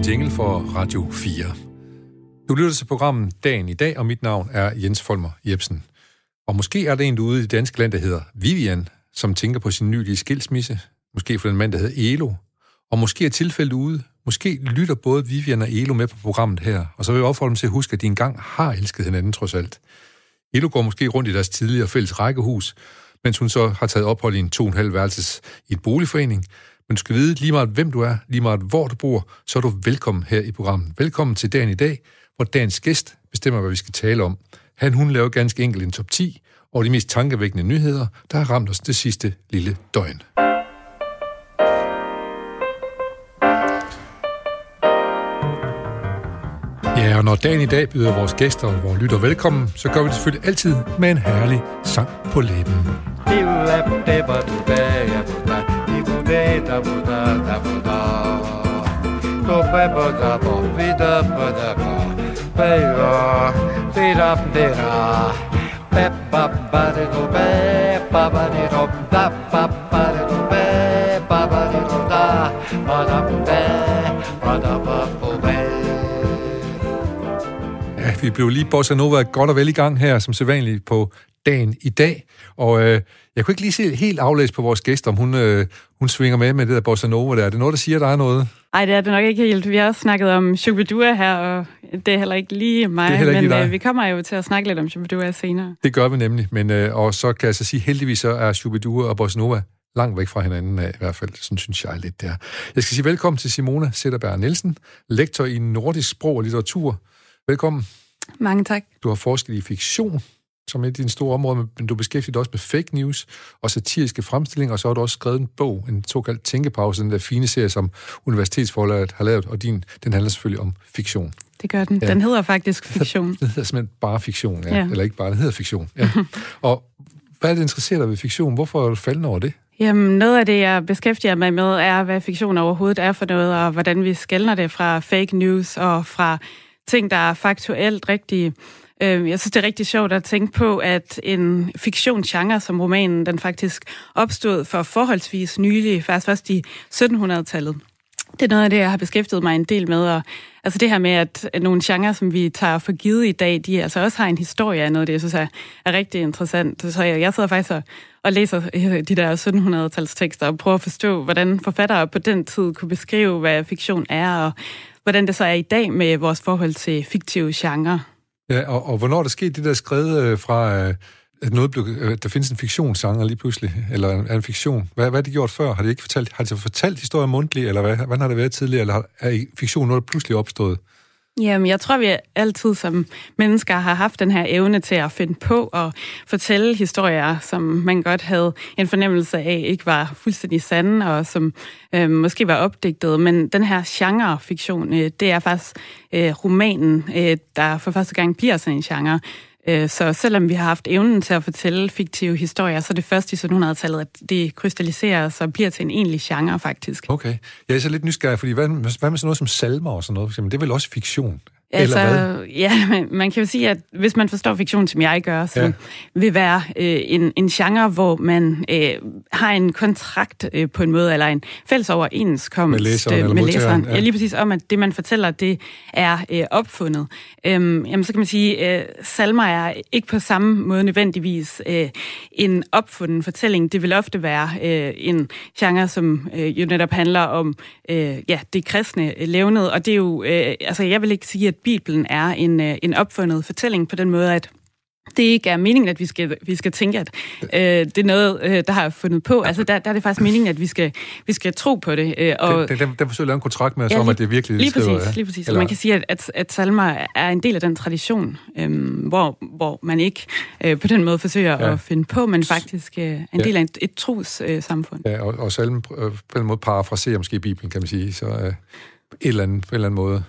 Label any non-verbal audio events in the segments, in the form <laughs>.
en jingle for Radio 4. Du lytter til programmet Dagen i dag, og mit navn er Jens Folmer Jebsen. Og måske er der en ude i det danske land, der hedder Vivian, som tænker på sin nylige skilsmisse. Måske for den mand, der hedder Elo. Og måske er tilfældet ude. Måske lytter både Vivian og Elo med på programmet her. Og så vil jeg opfordre dem til at huske, at de engang har elsket hinanden trods alt. Elo går måske rundt i deres tidligere fælles rækkehus, mens hun så har taget ophold i en to og en halv værelses i et boligforening. Men du skal vide lige meget, hvem du er, lige meget hvor du bor, så er du velkommen her i programmet. Velkommen til dagen i dag, hvor dagens gæst bestemmer, hvad vi skal tale om. Han, hun laver ganske enkelt en top 10 over de mest tankevækkende nyheder, der har ramt os det sidste lille døgn. Ja, og når dagen i dag byder vores gæster og vores lytter velkommen, så gør vi det selvfølgelig altid med en herlig sang på læben pe da bu da da bu da do pe bu da bu vi da bu da bu pe ra fi ra de ra pe pa pa de do pe pa pa de do da pa pa de do pe pa pa de do da. Pa da bu pe pa da pa bu pe Ja, vi blev lige bossa nova godt og vel i gang her, som sædvanligt på dagen i dag. Og øh, jeg kunne ikke lige se helt aflæst på vores gæst, om hun, øh, hun svinger med med det der bossa nova der. Er det noget, der siger dig noget? Nej, det er det nok ikke helt. Vi har også snakket om Shubidua her, og det er heller ikke lige mig, Det er heller ikke men lige dig. øh, vi kommer jo til at snakke lidt om Shubidua senere. Det gør vi nemlig, men øh, og så kan jeg så sige, heldigvis så er Shubidua og Bossa Nova langt væk fra hinanden af, i hvert fald. Sådan synes jeg lidt, der. Jeg skal sige velkommen til Simona Sætterberg Nielsen, lektor i nordisk sprog og litteratur. Velkommen. Mange tak. Du har forsket i fiktion, som et af dine store områder, men du beskæftiger dig også med fake news og satiriske fremstillinger, og så har du også skrevet en bog, en såkaldt tænkepause, den der fine serie, som Universitetsforlaget har lavet, og din, den handler selvfølgelig om fiktion. Det gør den. Ja. Den hedder faktisk fiktion. <laughs> Den hedder simpelthen bare fiktion, ja. ja. Eller ikke bare, den hedder fiktion. Ja. <laughs> og hvad er det, interesserer dig ved fiktion? Hvorfor er du faldet over det? Jamen, noget af det, jeg beskæftiger mig med, er, hvad fiktion overhovedet er for noget, og hvordan vi skældner det fra fake news og fra ting, der er faktuelt rigtige. Øh, Jeg synes, det er rigtig sjovt at tænke på, at en fiktionsgenre som romanen, den faktisk opstod for forholdsvis nylig, faktisk først i 1700-tallet. Det er noget af det, jeg har beskæftiget mig en del med, og altså det her med, at nogle genrer, som vi tager for givet i dag, de altså også har en historie af noget, det jeg synes er, er rigtig interessant. Så jeg, jeg sidder faktisk og, og læser øh, de der 1700-tals tekster og prøver at forstå, hvordan forfattere på den tid kunne beskrive, hvad fiktion er, og hvordan det så er i dag med vores forhold til fiktive genrer. Ja, og, og hvornår er der sket det der skred øh, fra, øh, at noget blev, øh, der findes en fiktionssanger lige pludselig, eller en, en fiktion. Hvad, hvad har de gjort før? Har de ikke fortalt, har de fortalt historier mundtligt, eller hvad, hvordan har det været tidligere, eller har, er fiktion noget, der pludselig opstået? Jamen, jeg tror, vi altid som mennesker har haft den her evne til at finde på og fortælle historier, som man godt havde en fornemmelse af ikke var fuldstændig sande, og som øh, måske var opdigtet. Men den her genre-fiktion, øh, det er faktisk øh, romanen, øh, der for første gang bliver sådan en genre. Øh, Så selvom vi har haft evnen til at fortælle fiktive historier, så er det først i 1700-tallet, at det krystalliserer og bliver til en egentlig genre, faktisk. Okay. Jeg er så lidt nysgerrig, fordi hvad, hvad med sådan noget som salmer og sådan noget? for eksempel? Det er vel også fiktion? Altså, ja, man kan jo sige, at hvis man forstår fiktion, som jeg gør, så Ja. vil være øh, en, en genre, hvor man øh, har en kontrakt øh, på en måde, eller en fælles overenskomst Med læseren øh, eller med læseren. ja. Ja. lige præcis om, at det, man fortæller, det er øh, opfundet. Øhm, jamen, så kan man sige, øh, salmer er ikke på samme måde nødvendigvis øh, en opfunden fortælling. Det vil ofte være øh, en genre, som øh, jo netop handler om øh, ja, det kristne levned, og det er jo, øh, altså jeg vil ikke sige, at Bibelen er en, øh, en opfundet fortælling på den måde, at det ikke er meningen, at vi skal, vi skal tænke, at øh, det er noget, øh, der har fundet på. Altså, der, der er det faktisk meningen, at vi skal, vi skal tro på det. Øh, og, Den, den, den, forsøger at lave en kontrakt med os Ja, om, at det er virkelig, Lige skriver, præcis, ja. lige præcis. Eller- man kan sige, at, at, at salmer er en del af den tradition, øhm, hvor, hvor man ikke øh, på den måde forsøger Ja. ja. at finde på, men faktisk øh, er en Ja. del af et, et tros øh, samfund. Ja, og, og salmen øh, på den måde parafraserer måske Bibelen, kan man sige, så øh, et eller andet, på en eller anden måde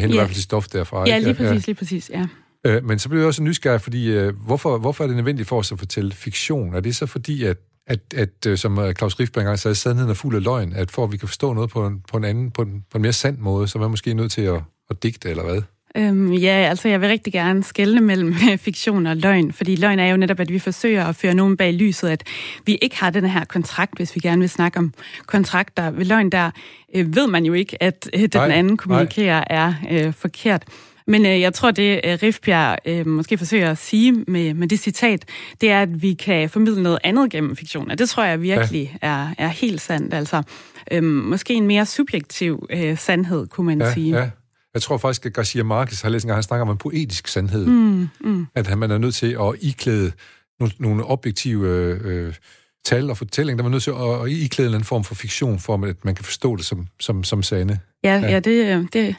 henter i Ja. hvert fald stof derfra. Ja, ikke? lige præcis, lige præcis, ja. Øh, men så bliver jeg også nysgerrig, fordi øh, hvorfor, hvorfor er det nødvendigt for os at fortælle fiktion? Er det så fordi, at, at, at øh, som øh, Claus Riffberg engang sagde, sandheden er fuld af løgn, at for at vi kan forstå noget på en, på en anden, på en, på en mere sand måde, så er man måske nødt til at, at digte, eller hvad? Øhm, ja, altså jeg vil rigtig gerne skelne mellem fiktion og løgn, fordi løgn er jo netop, at vi forsøger at føre nogen bag lyset, at vi ikke har den her kontrakt, hvis vi gerne vil snakke om kontrakter. Ved løgn der øh, ved man jo ikke, at øh, den nej, anden kommunikerer nej. er øh, forkert. Men øh, jeg tror, det øh, Rifbjerg øh, måske forsøger at sige med, med det citat, det er, at vi kan formidle noget andet gennem fiktion. Og det tror jeg virkelig ja. er, er helt sandt. Altså, øh, måske en mere subjektiv øh, sandhed, kunne man ja, sige. Ja. Jeg tror faktisk, at Garcia Marquez har læst en gang, han snakker om en poetisk sandhed. Mm, mm. At man er nødt til at iklæde nogle, nogle objektive øh, tal og fortællinger, der er nødt til at, at iklæde en form for fiktion, for at man kan forstå det som, som, som sande. Ja, ja. ja det, øh, det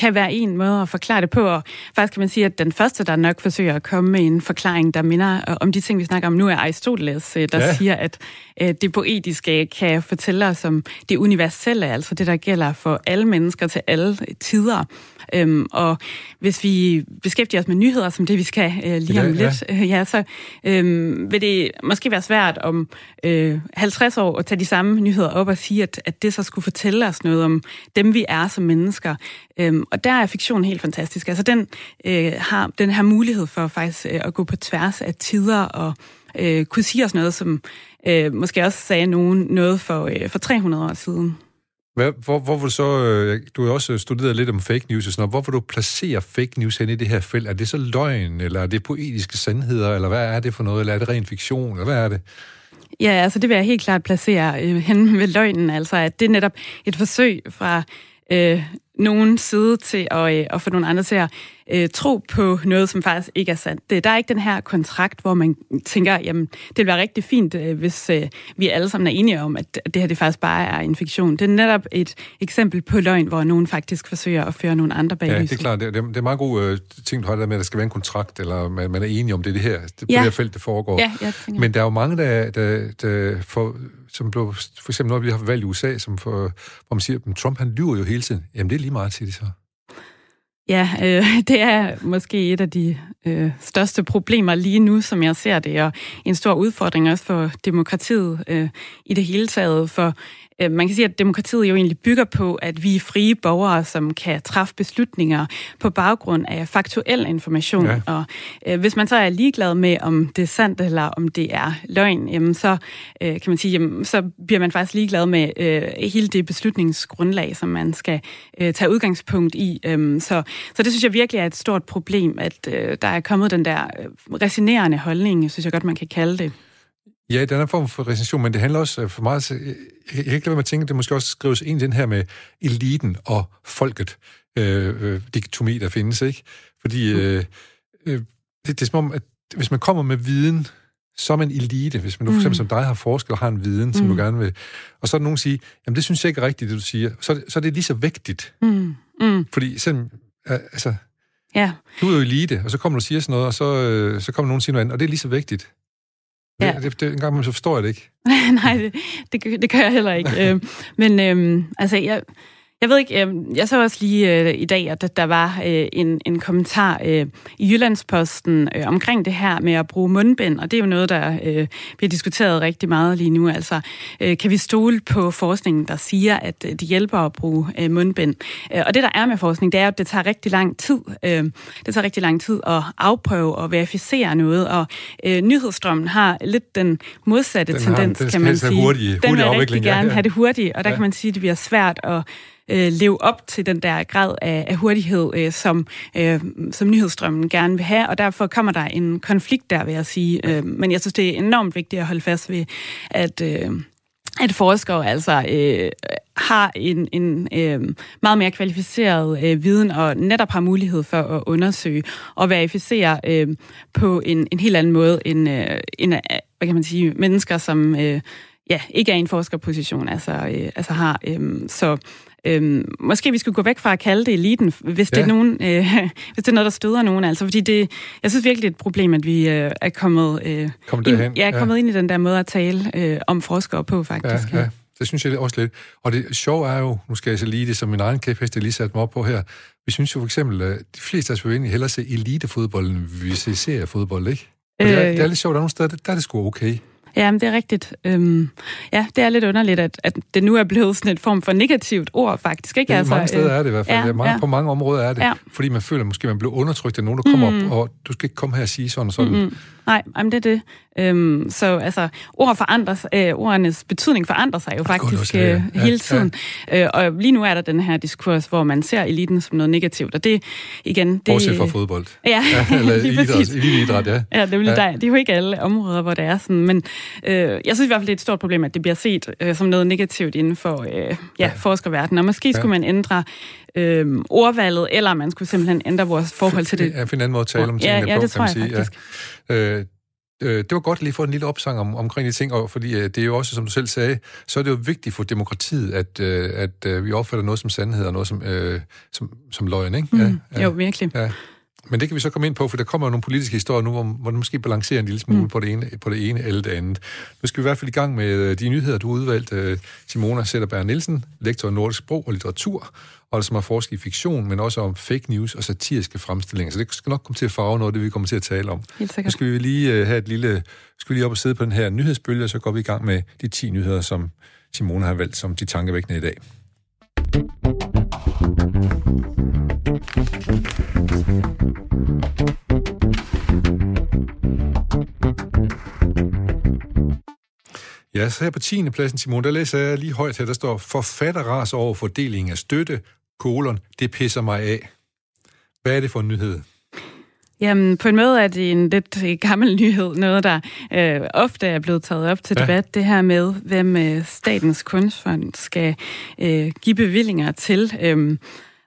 kan være en måde at forklare det på, og faktisk kan man sige, at den første, der nok forsøger at komme med en forklaring, der minder øh, om de ting, vi snakker om nu, er Aristoteles, øh, der ja. siger, at det poetiske kan fortælle os om det universelle, altså det, der gælder for alle mennesker til alle tider. Øhm, og hvis vi beskæftiger os med nyheder, som det vi skal øh, lige om ja, lidt, ja. Øh, ja, så øh, vil det måske være svært om øh, 50 år at tage de samme nyheder op og sige, at, at det så skulle fortælle os noget om dem, vi er som mennesker. Øhm, og der er fiktion helt fantastisk. Altså den øh, har den her mulighed for faktisk øh, at gå på tværs af tider og øh, kunne sige os noget, som øh, måske også sagde nogen noget for, øh, for 300 år siden. Hvad, hvor, hvor vil du så, øh, du har også studeret lidt om fake news og sådan noget, hvor vil du placere fake news hen i det her felt? Er det så løgn, eller er det poetiske sandheder, eller hvad er det for noget, eller er det ren fiktion, eller hvad er det? Ja, altså det vil jeg helt klart placere øh, hen ved løgnen, altså at det er netop et forsøg fra øh, nogen side til at, øh, at få nogle andre til at øh, tro på noget, som faktisk ikke er sandt. Det, der er ikke den her kontrakt, hvor man tænker, jamen, det vil være rigtig fint, øh, hvis øh, vi alle sammen er enige om, at, det her det faktisk bare er en fiktion. Det er netop et eksempel på løgn, hvor nogen faktisk forsøger at føre nogle andre bag Ja, det er klart. Det, er, det er meget god øh, ting, du har der med, at der skal være en kontrakt, eller man, man er enige om, det er det her, det, ja. det her felt, det foregår. Ja, jeg Men der er jo mange, der, der, der får som blev, for eksempel når vi har valgt i USA, som for, hvor man siger, at Trump han lyver jo hele tiden. Jamen det er lige meget til det så. Ja, øh, <laughs> det er måske et af de øh, største problemer lige nu, som jeg ser det, og en stor udfordring også for demokratiet øh, i det hele taget, for man kan sige, at demokratiet jo egentlig bygger på, at vi er frie borgere, som kan træffe beslutninger på baggrund af faktuel information. Ja. Og øh, hvis man så er ligeglad med, om det er sandt eller om det er løgn, jamen så øh, kan man sige, jamen, så bliver man faktisk ligeglad med øh, hele det beslutningsgrundlag, som man skal øh, tage udgangspunkt i. Øh, så, så det synes jeg virkelig er et stort problem, at øh, der er kommet den der øh, resinerende holdning, synes jeg godt, man kan kalde det. Ja, den er en form for recension, men det handler også øh, for mig... Jeg, jeg kan ikke lade mig at tænke, at det måske også skrives ind i den her med eliten og folket, øh, øh, der findes, ikke? Fordi mm. øh, øh, det, det er som om, at hvis man kommer med viden, som en elite, hvis man nu for eksempel mm. som dig har forsket og har en viden, som mm. du gerne vil, og så er der nogen, der siger, jamen det synes jeg ikke er rigtigt, det du siger, så, så er det lige så vigtigt. Mm. Mm. Fordi selvom, altså, ja. du er jo elite, og så kommer du og siger sådan noget, og så, øh, så kommer nogen og siger noget andet, og det er lige så vigtigt. Ja. Det, det, en gang så forstår jeg det ikke. <laughs> Nej, det, det, det gør jeg heller ikke. <laughs> øh, men øh, altså, jeg, jeg ved ikke, øh, jeg så også lige øh, i dag, at der var øh, en, en kommentar øh, i Jyllandsposten øh, omkring det her med at bruge mundbind, og det er jo noget, der øh, bliver diskuteret rigtig meget lige nu. Altså, øh, kan vi stole på forskningen, der siger, at øh, det hjælper at bruge øh, mundbind? Øh, og det, der er med forskning, det er, at det tager rigtig lang tid. Øh, det tager rigtig lang tid at afprøve og verificere noget, og øh, nyhedsstrømmen har lidt den modsatte den tendens, har, kan man sige. Hurtige, den vil rigtig gerne ja. have det hurtigt, og der ja. kan man sige, at det bliver svært at øh, leve op til den der grad af, af hurtighed, øh, som, øh, som nyhedsstrømmen gerne vil have, og derfor kommer der en konflikt der, vil jeg sige. Øh, men jeg synes, det er enormt vigtigt at holde fast ved, at... Øh, at forskere altså øh, har en, en øh, meget mere kvalificeret øh, viden og netop har mulighed for at undersøge og verificere øh, på en, en helt anden måde end, øh, end hvad kan man sige, mennesker, som øh, ja, ikke er i en forskerposition, altså, øh, altså har. Øh, så Øhm, måske vi skulle gå væk fra at kalde det eliten, hvis, ja. det er nogen, øh, <laughs> hvis det er noget, der støder nogen. Altså, fordi det, jeg synes virkelig, det er et problem, at vi øh, er kommet, øh, Kom ind, ja, er kommet ja. ind i den der måde at tale øh, om forskere på, faktisk. Ja, ja. Det synes jeg også lidt. Og det sjove er jo, nu skal jeg så lige det som min egen kæphest, jeg lige satte mig op på her. Vi synes jo for eksempel, at de fleste af os vil egentlig hellere se elitefodbold, end vi ser seriefodbold, ikke? Og det, er, øh, det er lidt sjovt, der er nogle steder, der, der er det sgu okay. Ja, men det er rigtigt. Øhm, ja, det er lidt underligt, at, at det nu er blevet sådan et form for negativt ord, faktisk. Ikke? Det, altså, mange steder øh, er det i hvert fald. Ja, ja, mange, ja. På mange områder er det. Ja. Fordi man føler, at måske man bliver undertrykt af nogen, der kommer mm. op, og du skal ikke komme her og sige sådan og sådan. Mm-hmm. Nej, jamen det er det. Øhm, så altså, ord forandres, øh, ordenes betydning forandrer sig jo faktisk også, ja. Øh, hele tiden. Ja. Øh, og lige nu er der den her diskurs, hvor man ser eliten som noget negativt, og det igen... Det, Bortset fra fodbold. Ja, <laughs> ja eller <laughs> idræt, idræt, ja. Ja, det er, ja. Der, det er jo ikke alle områder, hvor det er sådan, men øh, jeg synes i hvert fald, det er et stort problem, at det bliver set øh, som noget negativt inden for øh, ja, ja. forskerverdenen, og måske ja. skulle man ændre øh, ordvalget, eller man skulle simpelthen ændre vores forhold til det. Ja, finde en anden måde at tale om tingene ja, ja, på, det kan man sige. Faktisk. Ja. Øh, øh, det var godt lige at få en lille opsang om, omkring de ting, og fordi øh, det er jo også, som du selv sagde, så er det jo vigtigt for demokratiet, at, øh, at vi opfatter noget som sandhed og noget som, øh, som, som løgn, ikke? Ja, mm, ja, jo, virkelig. Ja. Men det kan vi så komme ind på, for der kommer jo nogle politiske historier nu, hvor, det måske balancerer en lille smule mm. på, det ene, på det ene eller det andet. Nu skal vi i hvert fald i gang med øh, de nyheder, du har udvalgt. Øh, Simona Sætterberg Nielsen, lektor i nordisk sprog og litteratur, og som har forsket i fiktion, men også om fake news og satiriske fremstillinger. Så det skal nok komme til at farve noget af det, vi kommer til at tale om. Helt sikkert. Nu skal vi lige øh, have et lille... Skal vi lige op og sidde på den her nyhedsbølge, og så går vi i gang med de 10 nyheder, som Simona har valgt som de tankevækkende i dag. Ja, så her på 10. pladsen, Simon, der læser jeg lige højt her, der står forfatterras over fordeling af støtte, kolon, det pisser mig af. Hvad er det for en nyhed? Jamen, på en måde er det en lidt gammel nyhed, noget der øh, ofte er blevet taget op til debat, ja. det her med, hvem øh, Statens Kunstfond skal øh, give bevillinger til. Øh,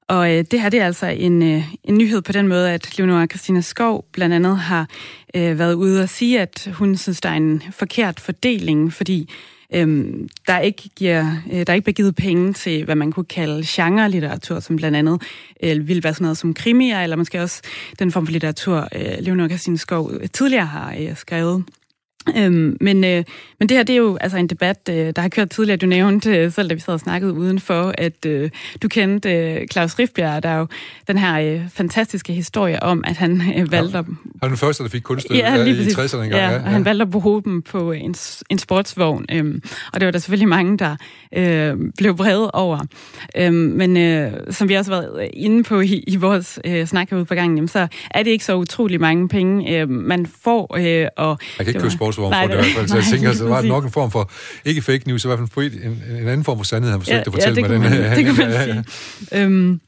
og øh, det her det er altså en, øh, en nyhed på den måde, at Leonora Christina Skov blandt andet har øh, været ude og sige, at hun synes, der er en forkert fordeling, fordi øh, der, ikke giver, øh, der ikke bliver givet penge til, hvad man kunne kalde genre-litteratur, som blandt andet øh, vil være sådan noget som krimier, eller måske også den form for litteratur, øh, Leonora Christina Skov tidligere har øh, skrevet. Øhm, men, øh, men det her, det er jo altså en debat, øh, der har kørt tidligere. Du nævnte øh, selv, da vi sad og snakkede udenfor, at øh, du kendte øh, Claus Rifbjerg. Der er jo den her øh, fantastiske historie om, at han øh, valgte... Ja, han var den første, der fik kunststøtte ja, i 60'erne engang. Ja, ja, ja, han valgte at bruge dem på en, en sportsvogn. Øh, og det var der selvfølgelig mange, der øh, blev vrede over. Øh, men øh, som vi også har været inde på i, i vores øh, snak herude på gangen, så er det ikke så utrolig mange penge, øh, man får. Øh, og man kan ikke købe nej, for det i hvert fald. Så jeg tænker, at det var nok en form for, ikke fake news, i hvert fald en, en anden form for sandhed, han forsøgte ja, at fortælle ja, det mig. Den, man, det kan man <laughs> sige. Øhm,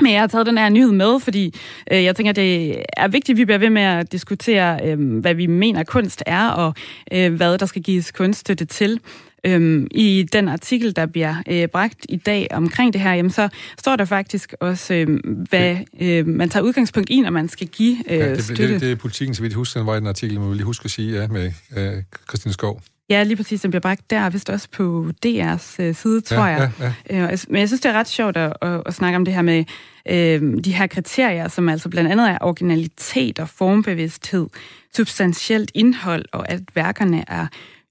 men jeg har taget den her nyhed med, fordi øh, jeg tænker, det er vigtigt, at vi bliver ved med at diskutere, øh, hvad vi mener kunst er, og øh, hvad der skal gives kunststøtte til. Øhm, I den artikel, der bliver øh, bragt i dag omkring det her, jamen, så står der faktisk også, øh, hvad øh, man tager udgangspunkt i, når man skal give øh, ja, det, støtte. Det, det er politikken, så vidt jeg husker, den var i den artikel, må vi lige huske at sige, ja, med øh, Christine Skov. Ja, lige præcis. Den bliver bragt der, vist også på DR's øh, side, tror ja, jeg. Ja, ja. Øh, men jeg synes, det er ret sjovt at, at, at snakke om det her med øh, de her kriterier, som altså blandt andet er originalitet og formbevidsthed, substantielt indhold, og at værkerne er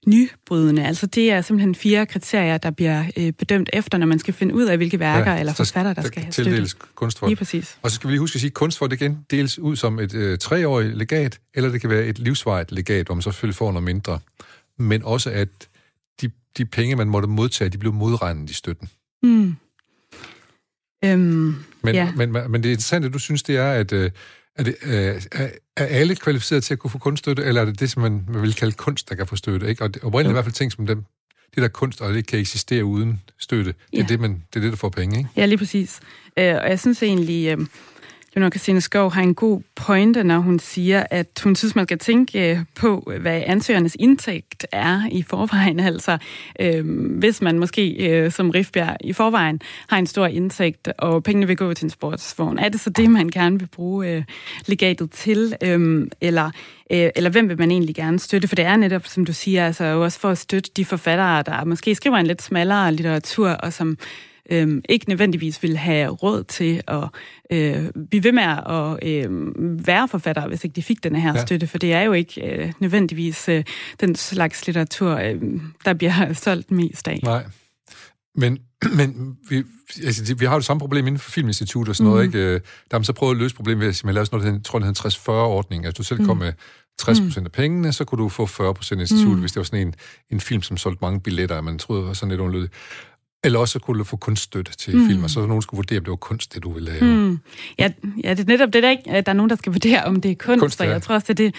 nybrydende. Altså det er simpelthen fire kriterier, der bliver øh, bedømt efter, når man skal finde ud af, hvilke værker ja, eller forfattere, der, der skal have støtte. kunstfond. Lige præcis. Og så skal vi lige huske at sige, at kunstfond det kan deles ud som et øh, treårigt legat, eller det kan være et livsvarigt legat, hvor man selvfølgelig får noget mindre. Men også at de, de penge, man måtte modtage, de blev modregnet i støtten. Mm. Øhm, men, ja. men, men, men det interessante, du synes, det er, at øh, er, det, øh, er alle kvalificeret til at kunne få kunststøtte, eller er det det, som man, man vil kalde kunst, der kan få støtte? Ikke? Og det, oprindeligt ja. i hvert fald ting som dem, det der kunst, og det kan eksistere uden støtte, det, ja. er, det, man, det er det, der får penge, ikke? Ja, lige præcis. Øh, og jeg synes egentlig, øh, Leonor Christine Skov har en god pointe, når hun siger, at hun synes, man skal tænke øh, på, hvad ansøgernes indtægt er i forvejen. <laughs> Altså, øh, hvis man måske øh, som Rifbjerg i forvejen har en stor indtægt, og pengene vil gå til en sportsvogn, er det så det, man gerne vil bruge øh, legatet til? Øh, eller, øh, eller hvem vil man egentlig gerne støtte? For det er netop, som du siger, altså også for at støtte de forfattere, der måske skriver en lidt smallere litteratur, og som øh, ikke nødvendigvis vil have råd til at øh, blive ved med at øh, være forfatter, hvis ikke de fik den her ja. støtte, for det er jo ikke øh, nødvendigvis øh, den slags litteratur, øh, der bliver <laughs> solgt mest af. Nej. Men, <clears throat> men vi, altså, vi har jo det samme problem inden for Filminstitut og sådan mm. noget, ikke? Der har man så prøvet at løse problemet ved at man lavede sådan noget, jeg tror, det hedder en 60-40-ordning. Altså, du selv mm. kom med 60 procent mm. af pengene, så kunne du få 40 procent institut, mm. hvis det var sådan en, en film, som solgte mange billetter, man troede, var sådan lidt underligt. Eller også kunne du få kunststøtte til mm. film, og så nogen skulle vurdere, om det var kunst, det du ville lave. Mm. Ja, ja, det er netop det, der ikke der er nogen, der skal vurdere, om det er kunst, kunst ja. og jeg tror også, det er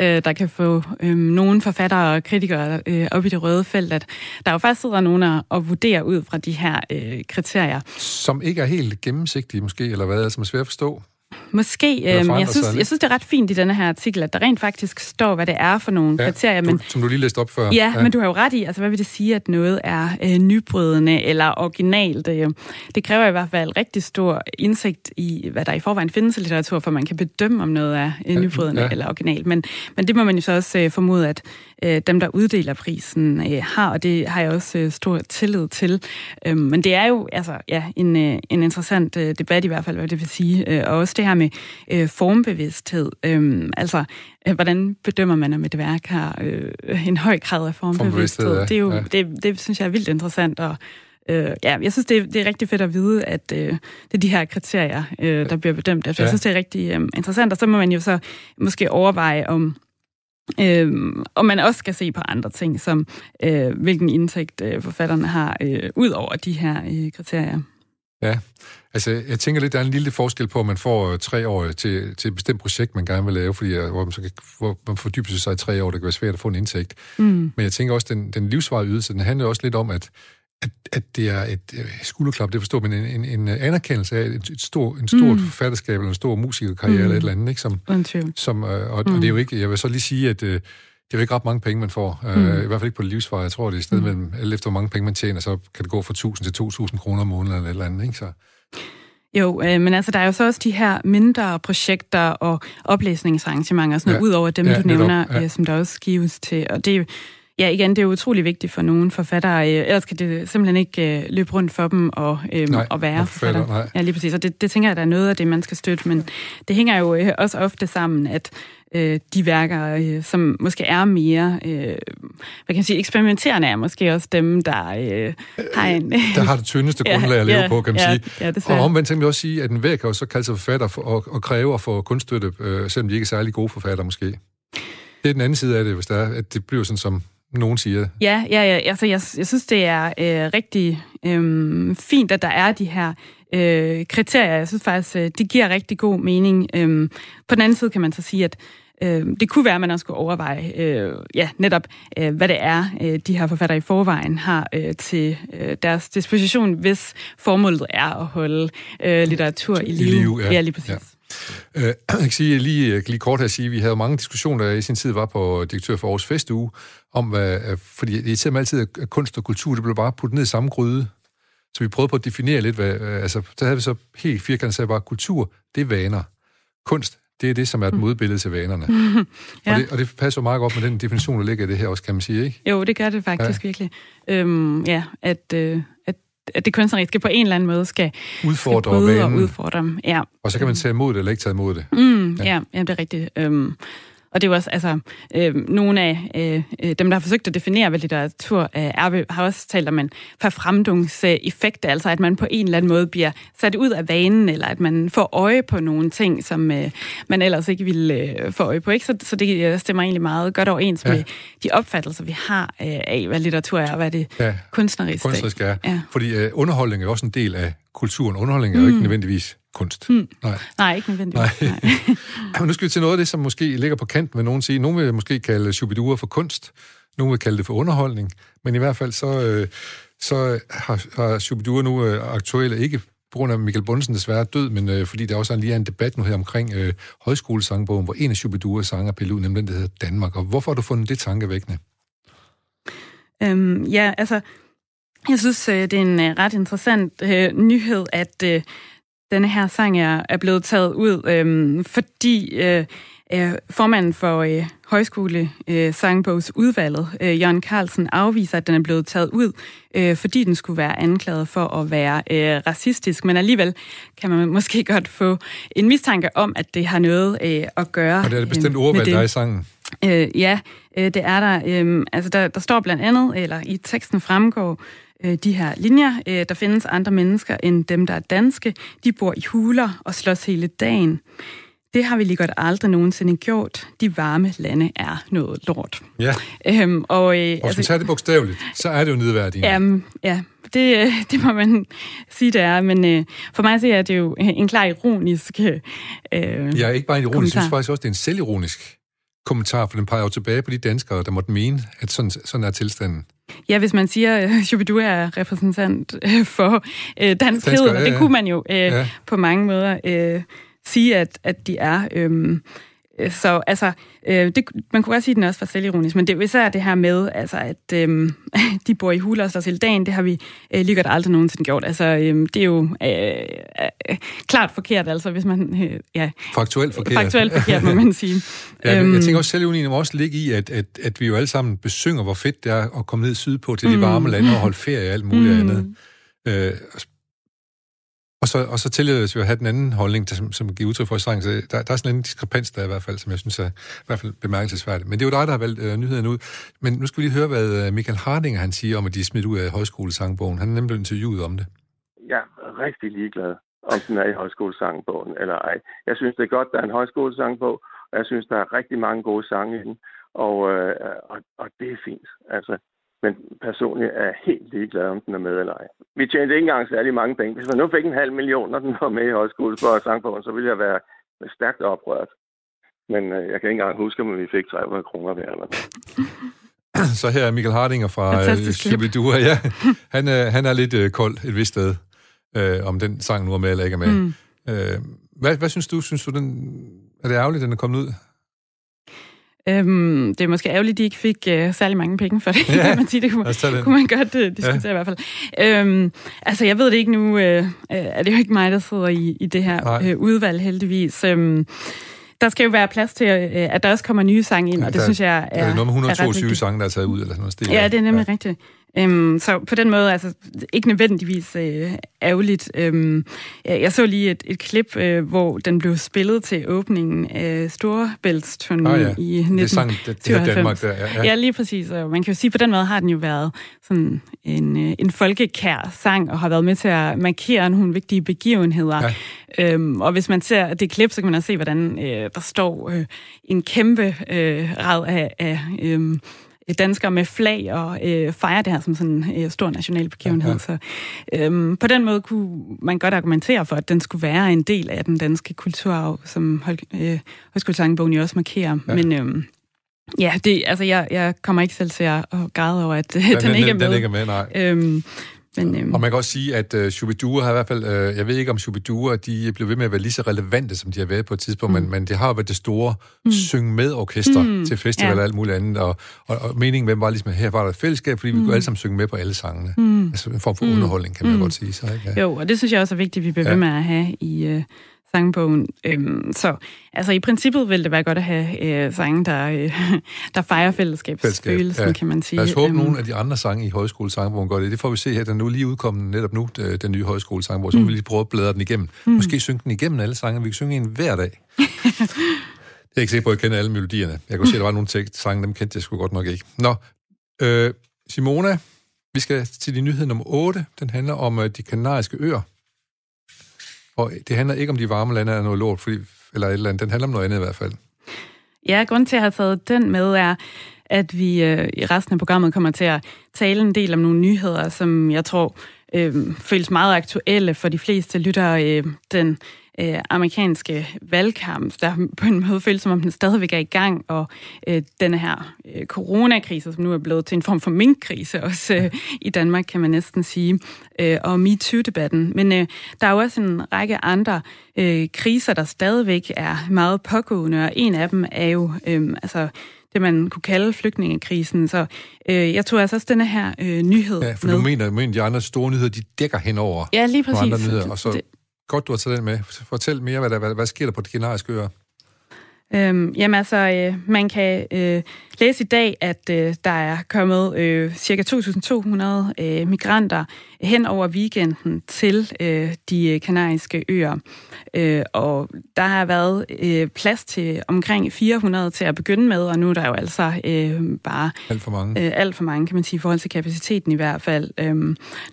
det, øh, der kan få øh, nogle forfattere og kritikere øh, op i det røde felt, at der jo faktisk sidder nogen og vurderer ud fra de her øh, kriterier. Som ikke er helt gennemsigtige måske, eller hvad, som er svært at forstå. Måske. Øh, jeg, synes, jeg synes, det er ret fint i denne her artikel, at der rent faktisk står, hvad det er for nogle ja, kriterier. Men, du, som du lige læste op før. Ja, ja, men du har jo ret i, altså hvad vil det sige, at noget er øh, nybrydende eller originalt? Øh, det kræver i hvert fald rigtig stor indsigt i, hvad der i forvejen findes i litteratur, for man kan bedømme, om noget er øh, nybrydende ja. eller originalt. Men, men det må man jo så også øh, formode, at øh, dem, der uddeler prisen, øh, har, og det har jeg også øh, stor tillid til. Øh, men det er jo altså, ja, en, øh, en interessant øh, debat i hvert fald, hvad det vil sige. Øh, og også det her med øh, formbevidsthed. Øh, altså, øh, hvordan bedømmer man, om et værk har øh, en høj grad af formbevidsthed? formbevidsthed ja. Det, er jo, ja. det, det synes jeg er vildt interessant, og Øh, ja, jeg synes, det er, det er rigtig fedt at vide, at øh, det er de her kriterier, øh, der bliver bedømt efter. Ja. Jeg synes, det er rigtig øh, interessant, og så må man jo så måske overveje, om Øh, og man også skal se på andre ting, som øh, hvilken indtægt øh, forfatterne har, øh, ud over de her øh, kriterier. Ja, altså jeg tænker lidt, der er en lille forskel på, at man får øh, tre år til, til et bestemt projekt, man gerne vil lave, fordi øh, hvor man, så kan, hvor man fordyber sig i tre år, det kan være svært at få en indtægt. Mm. Men jeg tænker også, den, den livsvarige ydelse, den handler også lidt om, at at, at det er et øh, skulderklap, det forstår men en, en, en anerkendelse af et, et stor, en stort mm. forfatterskab eller en stor musikerkarriere mm. eller et eller andet, ikke? Som, som, øh, og, mm. og det er jo ikke, jeg vil så lige sige, at øh, det er jo ikke ret mange penge, man får. Øh, mm. I hvert fald ikke på livsvare. Jeg tror, det er et sted mm. mellem, eller efter hvor mange penge man tjener, så kan det gå fra 1000 til 2000 kroner om måneden eller et eller andet, ikke? Så, jo, øh, men altså, der er jo så også de her mindre projekter og oplæsningsarrangementer, sådan noget, ja. ud over dem, ja, du nævner, ja. øh, som der også gives til. Og det er ja, igen, det er utrolig vigtigt for nogle forfattere. Øh, ellers kan det simpelthen ikke øh, løbe rundt for dem og, øh, nej, og være forfatter. Nej. Ja, lige præcis. Og det, det tænker jeg, der er noget af det, man skal støtte. Men det hænger jo øh, også ofte sammen, at øh, de værker, øh, som måske er mere, øh, hvad kan jeg sige, eksperimenterende er måske også dem, der øh, har en... der har det tyndeste <laughs> grundlag ja, at leve ja, på, kan man ja, sige. Ja, og omvendt tænker jeg også sige, at en værk kan jo så kalde sig forfatter for, og, og kræve at få kunststøtte, øh, selvom de ikke er særlig gode forfatter måske. Det er den anden side af det, hvis der er, at det bliver sådan som nogen siger. Ja, ja, ja altså jeg, jeg synes, det er øh, rigtig øh, fint, at der er de her øh, kriterier. Jeg synes faktisk, øh, det giver rigtig god mening. Øh, på den anden side kan man så sige, at øh, det kunne være, at man også skulle overveje, øh, ja, netop, øh, hvad det er, øh, de her forfattere i forvejen har øh, til øh, deres disposition, hvis formålet er at holde øh, litteratur i live. I live ja. ja, lige præcis. Ja. Øh, <clears throat> jeg kan sige, lige, lige kort her at sige, at vi havde mange diskussioner, der i sin tid var på direktør for Aarhus Festuge, om hvad, fordi det er altid, at kunst og kultur, det blev bare puttet ned i samme gryde. Så vi prøvede på at definere lidt, hvad, altså, der havde vi så helt firkantet sagt bare, kultur, det er vaner. Kunst, det er det, som er et mm. modbillede til vanerne. <laughs> ja. og, det, og det passer meget godt med den definition, der ligger i det her også, kan man sige, ikke? Jo, det gør det faktisk ja. virkelig. Øhm, ja, at, øh, at at det kunstneriske på en eller anden måde skal udfordre skal og udfordre dem. Ja. Og så kan man tage imod det eller ikke tage imod det. Mm, ja. Ja, ja, det er rigtigt. Øhm, og det er jo også, altså, øh, nogle af øh, øh, dem, der har forsøgt at definere, hvad litteratur øh, er, har også talt om en forfremdungseffekt, altså at man på en eller anden måde bliver sat ud af vanen, eller at man får øje på nogle ting, som øh, man ellers ikke ville øh, få øje på. Ikke? Så, så det øh, stemmer egentlig meget godt overens ja. med de opfattelser, vi har øh, af, hvad litteratur er, og hvad det ja. kunstnerisk, kunstnerisk er. Ja. Fordi øh, underholdning er også en del af kulturen. Underholdning er mm. jo ikke mm. nødvendigvis kunst. Mm. Nej. Nej, ikke nødvendigvis. Nej. Nej. <laughs> Nu skal vi til noget af det, som måske ligger på kant med nogen sige. Nogle vil måske kalde Shubidua for kunst, nogle vil kalde det for underholdning, men i hvert fald så, øh, så har, har Shubidua nu øh, aktuelle ikke på grund af Michael Bundsen desværre død, men øh, fordi der også er lige en debat nu her omkring øh, højskolesangbogen, hvor en af Shubiduas sanger pillet ud, nemlig den, der hedder Danmark. Og hvorfor har du fundet det tankevækkende? Øhm, ja, altså, jeg synes, øh, det er en øh, ret interessant øh, nyhed, at øh, denne her sang er, er blevet taget ud, øh, fordi øh, øh, formanden for øh, højskole øh, sangbogsudvalget, øh, Jørgen Carlsen, afviser, at den er blevet taget ud, øh, fordi den skulle være anklaget for at være øh, racistisk. Men alligevel kan man måske <laughs> godt få en mistanke om, at det har noget øh, at gøre Og det er det bestemt øh, ordvalg, der er i sangen. Øh, ja, øh, det er der. Øh, altså der, der står blandt andet, eller i teksten fremgår, de her linjer. Øh, der findes andre mennesker end dem, der er danske. De bor i huler og slås hele dagen. det har vi lige godt aldrig nogensinde gjort. De varme lande er noget lort. Ja. Øhm, og, øh, og hvis man tager det bogstaveligt, så er det jo nedværdigt. Jamen, ja, det, øh, <laughs> det må man sige, det er. Men øh, for mig så er det jo en klar ironisk øh, Ja, ikke bare en ironisk, jeg synes faktisk også, det er en selvironisk kommentar, for den peger jo tilbage på de danskere, der måtte mene, at sådan, sådan er tilstanden. Ja, hvis man siger, at Shubidu er repræsentant øh, for øh, danskhed, ja, ja. det kunne man jo øh, ja. på mange måder øh, sige, at, at de er. Øh, så altså, øh, det, man kunne også sige, at den også var selvironisk, men det er især det her med, altså, at øh, <laughs> de bor i huler og til dagen, det har vi øh, lige godt aldrig nogensinde gjort. Altså, øh, det er jo øh, øh, klart forkert, altså, hvis man... Øh, ja, faktuelt forkert. Faktuelt forkert, må man sige. <laughs> ja, jeg øhm, tænker også, at selvironien må også ligge i, at, at, at vi jo alle sammen besynger, hvor fedt det er at komme ned sydpå til de mm. varme lande og holde ferie og alt muligt mm. andet. Øh, og så, og så tillader vi at have den anden holdning, der, som, som giver udtryk for i sangen. Så der, der er sådan en diskrepans der i hvert fald, som jeg synes er i hvert fald bemærkelsesværdigt. Men det er jo dig, der har valgt øh, nyheden ud. Men nu skal vi lige høre, hvad øh, Michael Hardinger han siger om, at de er smidt ud af højskolesangbogen. Han er nemlig interviewet om det. Jeg er rigtig ligeglad, om den er i højskolesangbogen eller ej. Jeg synes, det er godt, der er en højskolesangbog, og jeg synes, der er rigtig mange gode sange i den. Og, øh, og, og det er fint. Altså, men personligt er jeg helt ligeglad, om den er med eller ej. Vi tjente ikke engang særlig mange penge. Hvis man nu fik en halv million, når den var med i højskole for sangbogen, så ville jeg være stærkt oprørt. Men øh, jeg kan ikke engang huske, om vi fik 300 kroner hver. Eller så her er Michael Hardinger fra Shibidua. Ja, han, øh, han er lidt øh, kold et vist sted, øh, om den sang nu er med eller ikke er med. Mm. Øh, hvad, hvad synes du? Synes du, den, er det ærgerligt, den er kommet ud? Øhm, det er måske ærgerligt, at de ikke fik øh, særlig mange penge for det, <laughs> ja, kan man sige. Det kunne, kunne man godt øh, diskutere ja. i hvert fald. Øhm, altså, jeg ved det ikke nu. Øh, øh, er det jo ikke mig, der sidder i, i det her øh, udvalg, heldigvis. Øhm, der skal jo være plads til, øh, at der også kommer nye sange ind, ja, og det der, synes jeg er... Er det noget med 122 sange, der er taget ud, eller sådan noget stil? Ja, det er nemlig ja. rigtigt. Øhm, så på den måde, altså ikke nødvendigvis øh, ærgerligt. Øhm, jeg så lige et, et klip, øh, hvor den blev spillet til åbningen af Storebæltsturnéen ah, ja. i 1997. Det, det, det Danmark der, ja, ja. ja, lige præcis. Og man kan jo sige, på den måde har den jo været sådan en, øh, en folkekær sang, og har været med til at markere nogle vigtige begivenheder. Ja. Øhm, og hvis man ser det klip, så kan man også se, hvordan øh, der står øh, en kæmpe øh, rad af... af øh, danskere med flag og øh, fejre det her som sådan en øh, stor national begivenhed. Ja. Så øh, på den måde kunne man godt argumentere for, at den skulle være en del af den danske kulturarv, som øh, Højskolesangbogen jo også markerer. Ja. Men øh, ja, det, altså, jeg, jeg kommer ikke selv til at græde over, at øh, den, den, ikke er med. Den ikke er med, nej. Øhm, men, øhm, og man kan også sige, at uh, Shubidua har i hvert fald, uh, jeg ved ikke om Shubidua, de blev ved med at være lige så relevante, som de har været på et tidspunkt, mm. men, men det har været det store mm. synge med orkester mm. til festival ja. og alt muligt andet, og, og, og meningen med dem var ligesom, at her var der et fællesskab, fordi mm. vi kunne alle sammen synge med på alle sangene. Mm. Altså en form for mm. underholdning, kan man mm. godt sige. Så, ikke? Ja. Jo, og det synes jeg også er vigtigt, at vi bliver ja. ved med at have i, uh, sangbogen. Øhm, så altså i princippet vil det være godt at have øh, sange, der, øh, <laughs> der fejrer fællesskabsfølelsen, Fællesskab, ja. kan man sige. Lad os håbe, øhm, nogle af de andre sange i højskolesangbogen gør det. Det får vi se her. Den nu lige udkommet netop nu, den nye højskolesangbogen, så mm. vi lige prøve at bladre den igennem. Mm. Måske synge den igennem alle sange. Vi kan synge en hver dag. <laughs> jeg er ikke sikker på, at jeg kender alle melodierne. Jeg kunne se, at der var nogle tekst, sange, dem kendte jeg sgu godt nok ikke. Nå, øh, Simona, vi skal til din nyhed nummer 8. Den handler om øh, de kanariske øer. Og det handler ikke om de varme lande er noget lort, fordi, eller et eller andet. Den handler om noget andet i hvert fald. Ja, grund til at have taget den med er, at vi øh, i resten af programmet kommer til at tale en del om nogle nyheder, som jeg tror øh, føles meget aktuelle for de fleste lyttere. Øh, den øh, amerikanske valgkamp, der på en måde føles som om den stadigvæk er i gang, og øh, denne her øh, coronakrise, som nu er blevet til en form for minkkrise, også øh, i Danmark, kan man næsten sige, øh, og MeToo-debatten. Men øh, der er jo også en række andre øh, kriser, der stadigvæk er meget pågående, og en af dem er jo øh, altså det, man kunne kalde flygtningekrisen. Så øh, jeg tror altså også denne her øh, nyhed Ja, for med. du mener, at de andre store nyheder, de dækker henover ja, lige præcis. andre nyheder, og så det, Godt, du har taget den med. Fortæl mere, hvad, der, hvad, hvad sker der på de kanariske øer? Øhm, jamen altså, øh, man kan øh, læse i dag, at øh, der er kommet øh, ca. 2.200 øh, migranter hen over weekenden til øh, de kanariske øer. Øh, og der har været øh, plads til omkring 400 til at begynde med, og nu er der jo altså øh, bare alt for mange. Øh, alt for mange, kan man sige, i forhold til kapaciteten i hvert fald. Øh,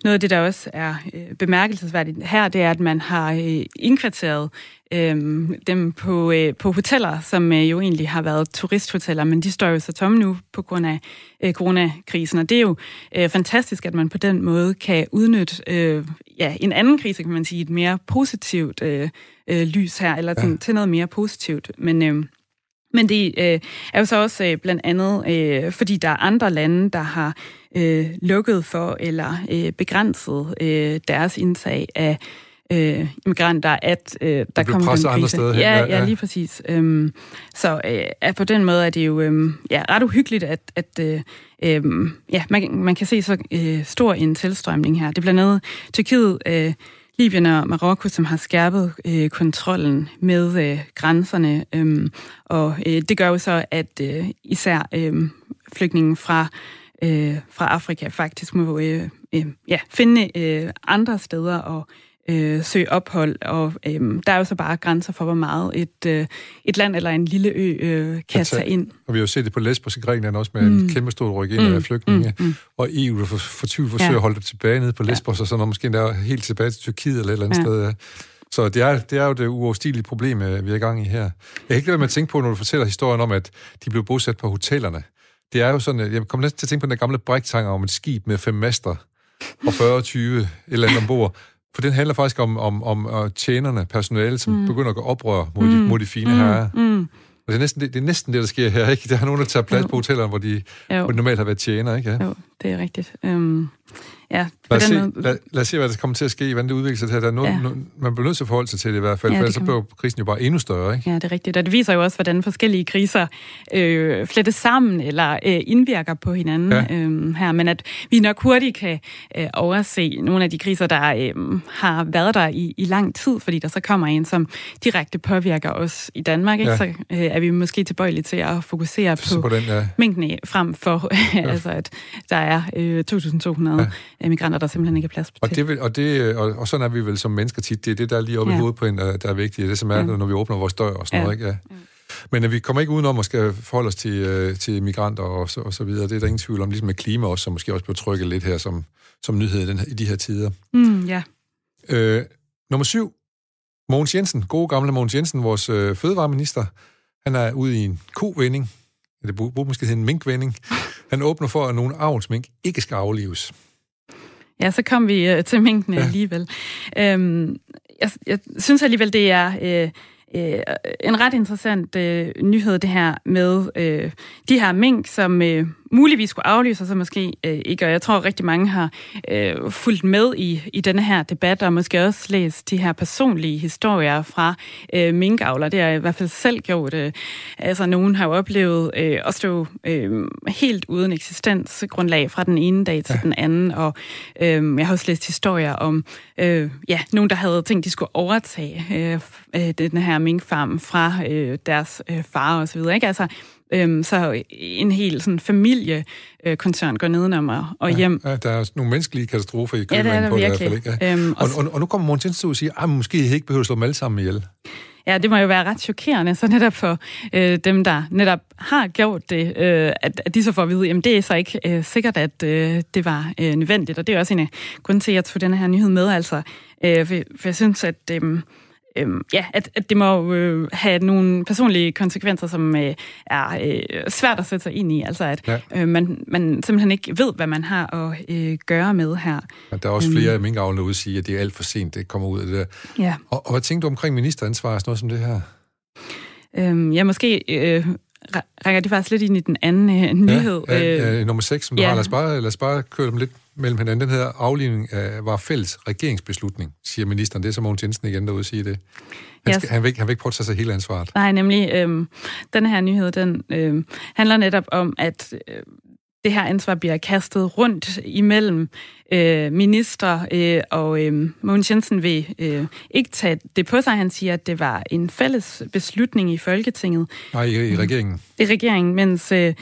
noget af det, der også er øh, bemærkelsesværdigt her, det er, at man har øh, indkvarteret øh, dem på, øh, på hoteller, som øh, jo egentlig har været turisthoteller, men de står jo så tomme nu på grund af øh, coronakrisen. Og det er jo øh, fantastisk, at man på den måde kan udnytte øh, ja, en anden krise, kan man sige, et mere positivt øh, øh, lys her, eller sådan, ja. til noget mere positivt. Men... Øh, men det øh, er jo så også øh, blandt andet, øh, fordi der er andre lande, der har øh, lukket for eller øh, begrænset øh, deres indtag af øh, immigranter, at øh, der kommer den andre steder hen. Ja, ja, ja, lige præcis. Øhm, så øh, at på den måde er det jo øh, ja, ret uhyggeligt, at, at øh, øh, ja, man, man kan se så øh, stor en tilstrømning her. Det er blandt andet Tyrkiet, øh, Libyen og Marokko, som har skærpet øh, kontrollen med øh, grænserne, øh, og øh, det gør jo så, at øh, især øh, flygtningen fra øh, fra Afrika faktisk må øh, øh, ja, finde øh, andre steder og øh, søge ophold, og øh, der er jo så bare grænser for, hvor meget et, øh, et land eller en lille ø øh, kan tage ind. Og vi har jo set det på Lesbos i Grækenland også med mm. en kæmpe stor ryk ind mm. af flygtninge, mm. Mm. og EU, for, for 20 forsøger ja. at holde det tilbage nede på Lesbos, ja. og så når måske der helt tilbage til Tyrkiet eller et eller andet ja. sted. Ja. Så det er, det er jo det uoverstigelige problem, øh, vi er i gang i her. Jeg kan ikke lade med at tænke på, når du fortæller historien om, at de blev bosat på hotellerne. Det er jo sådan, jeg kommer næsten til at tænke på den gamle bræktanger om et skib med fem master og 40-20 et eller andet ombord, for den handler faktisk om, om, om uh, tjenerne, personale, som mm. begynder at gå oprør mod, mm. de, mod de fine mm. herrer. Mm. Og det er, næsten, det, det er næsten det, der sker her, ikke? Der er nogen, der tager plads jo. på hotellerne, hvor de, hvor de normalt har været tjener, ikke? Ja. Jo, det er rigtigt. Um, Ja, lad, os se, lad, lad os se, hvad der kommer til at ske, hvordan det udvikler sig. Der er noget, ja. no, man bliver nødt til at forholde sig til det i hvert fald, ja, for ellers så bliver krisen jo bare endnu større. Ikke? Ja, det er rigtigt. Og det viser jo også, hvordan forskellige kriser øh, flettes sammen eller øh, indvirker på hinanden ja. øh, her. Men at vi nok hurtigt kan øh, overse nogle af de kriser, der øh, har været der i, i lang tid, fordi der så kommer en, som direkte påvirker os i Danmark. Ikke? Ja. Så øh, er vi måske tilbøjelige til at fokusere på, på den, ja. mængden frem for, <laughs> ja. altså at der er øh, 2.200 ja migranter, der simpelthen ikke er plads og til. Det vil, og, det, og, og sådan er vi vel som mennesker tit. Det er det, der er lige oppe ja. i hovedet på en, der, der er vigtigt. Det som er, ja. når vi åbner vores dør og sådan ja. noget. Ikke? Ja. ja. Men at vi kommer ikke udenom at skal forholde os til, øh, til migranter og så, og så videre. Det er der ingen tvivl om. Ligesom med klima også, som måske også bliver trykket lidt her som, som nyhed i, den, i de her tider. Mm, ja. Øh, nummer syv. Mogens Jensen, gode gamle Mogens Jensen, vores øh, fødevareminister. Han er ude i en kovending. Det burde måske hedde en minkvending. <laughs> Han åbner for, at nogle avlsmink ikke skal aflives. Ja, så kom vi øh, til mængden ja. alligevel. Øhm, jeg, jeg synes alligevel, det er øh, øh, en ret interessant øh, nyhed, det her med øh, de her mink, som øh, muligvis skulle aflyse, og så måske øh, ikke. Og jeg tror, rigtig mange har øh, fulgt med i, i denne her debat, og måske også læst de her personlige historier fra øh, minkavler. Det har jeg i hvert fald selv gjort. Øh. Altså, nogen har jo oplevet øh, at stå øh, helt uden eksistensgrundlag fra den ene dag til ja. den anden, og øh, jeg har også læst historier om øh, ja, nogen, der havde tænkt, de skulle overtage øh, øh den her minkfarm fra øh, deres øh, far og så videre. Ikke? Altså, Øhm, så en hel sådan, familiekoncern går nedenom og, og hjem. Ja, der er nogle menneskelige katastrofer i kølvandet ja, det er på det i hvert fald. Ikke? Ja. Øhm, og, og, og nu kommer Mogens Jensen og siger, at måske ikke behøver at slå dem alle sammen ihjel. Ja, det må jo være ret chokerende, så netop for øh, dem, der netop har gjort det, øh, at, at de så får at vide, at det er så ikke øh, sikkert, at øh, det var øh, nødvendigt. Og det er også en af grunden til, at jeg tog den her nyhed med, altså. Øh, for, for jeg synes, at... Øh, øhm, ja, at, at det må øh, have nogle personlige konsekvenser, som øh, er øh, svært at sætte sig ind i. Altså at ja. øh, man, man simpelthen ikke ved, hvad man har at øh, gøre med her. Men der er også flere øhm, minkavlene ude sige, at det er alt for sent, det kommer ud af det der. Ja. Og, og hvad tænker du omkring ministeransvar og sådan noget som det her? Øhm, ja, måske... Øh, rækker det faktisk lidt ind i den anden øh, nyhed. Ja, ja, øh, nummer 6, som ja. du har. Lad os, bare, lad os bare køre dem lidt mellem hinanden. Den her afligning af, var fælles regeringsbeslutning, siger ministeren. Det er så Mogens Jensen igen, derude siger det. Han, skal, yes. han, vil ikke, han vil ikke påtage sig hele ansvaret. Nej, nemlig øh, den her nyhed, den øh, handler netop om, at øh, det her ansvar bliver kastet rundt imellem øh, minister, øh, og øh, Mogens Jensen vil øh, ikke tage det på sig. Han siger, at det var en fælles beslutning i Folketinget. Nej, i, i regeringen. I regeringen, mens... Øh,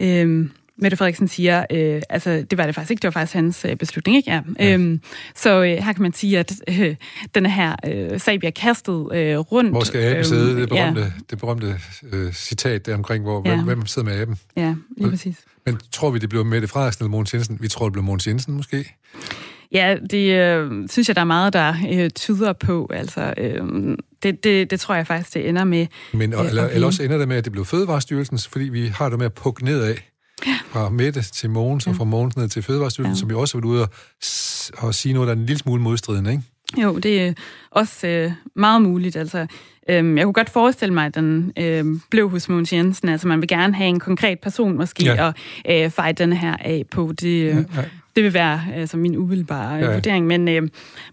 øh, Mette Frederiksen siger, øh, altså det var det faktisk ikke, det var faktisk hans øh, beslutning, ikke? Ja. ja. Øhm, så øh, her kan man sige, at øh, den her øh, sag bliver kastet øh, rundt. Hvor skal aben øh, sidde? Det berømte, ja. det berømte øh, citat der omkring, hvor, ja. hvem, hvem sidder med aben. Ja, lige præcis. Men tror vi, det bliver Mette Frederiksen eller Mogens Jensen? Vi tror, det bliver Mogens Jensen måske. Ja, det øh, synes jeg, der er meget, der øh, tyder på. Altså, øh, det, det, det tror jeg faktisk, det ender med. Men, og, øh, eller, eller også ender det med, at det bliver Fødevarestyrelsen, fordi vi har det med at pukke nedad. Fra Mette til Mogens, og fra Mogens ned til Fødevarestyrelsen, ja. som vi også har været ude og, og sige noget, der er en lille smule modstridende, ikke? Jo, det er også øh, meget muligt. Altså, øh, jeg kunne godt forestille mig, at den øh, blev hos Mogens Jensen. Altså, man vil gerne have en konkret person måske, ja. og øh, fejre den her af på. Det, øh, ja, ja. Det vil være altså, min umiddelbare ja. vurdering, men, øh,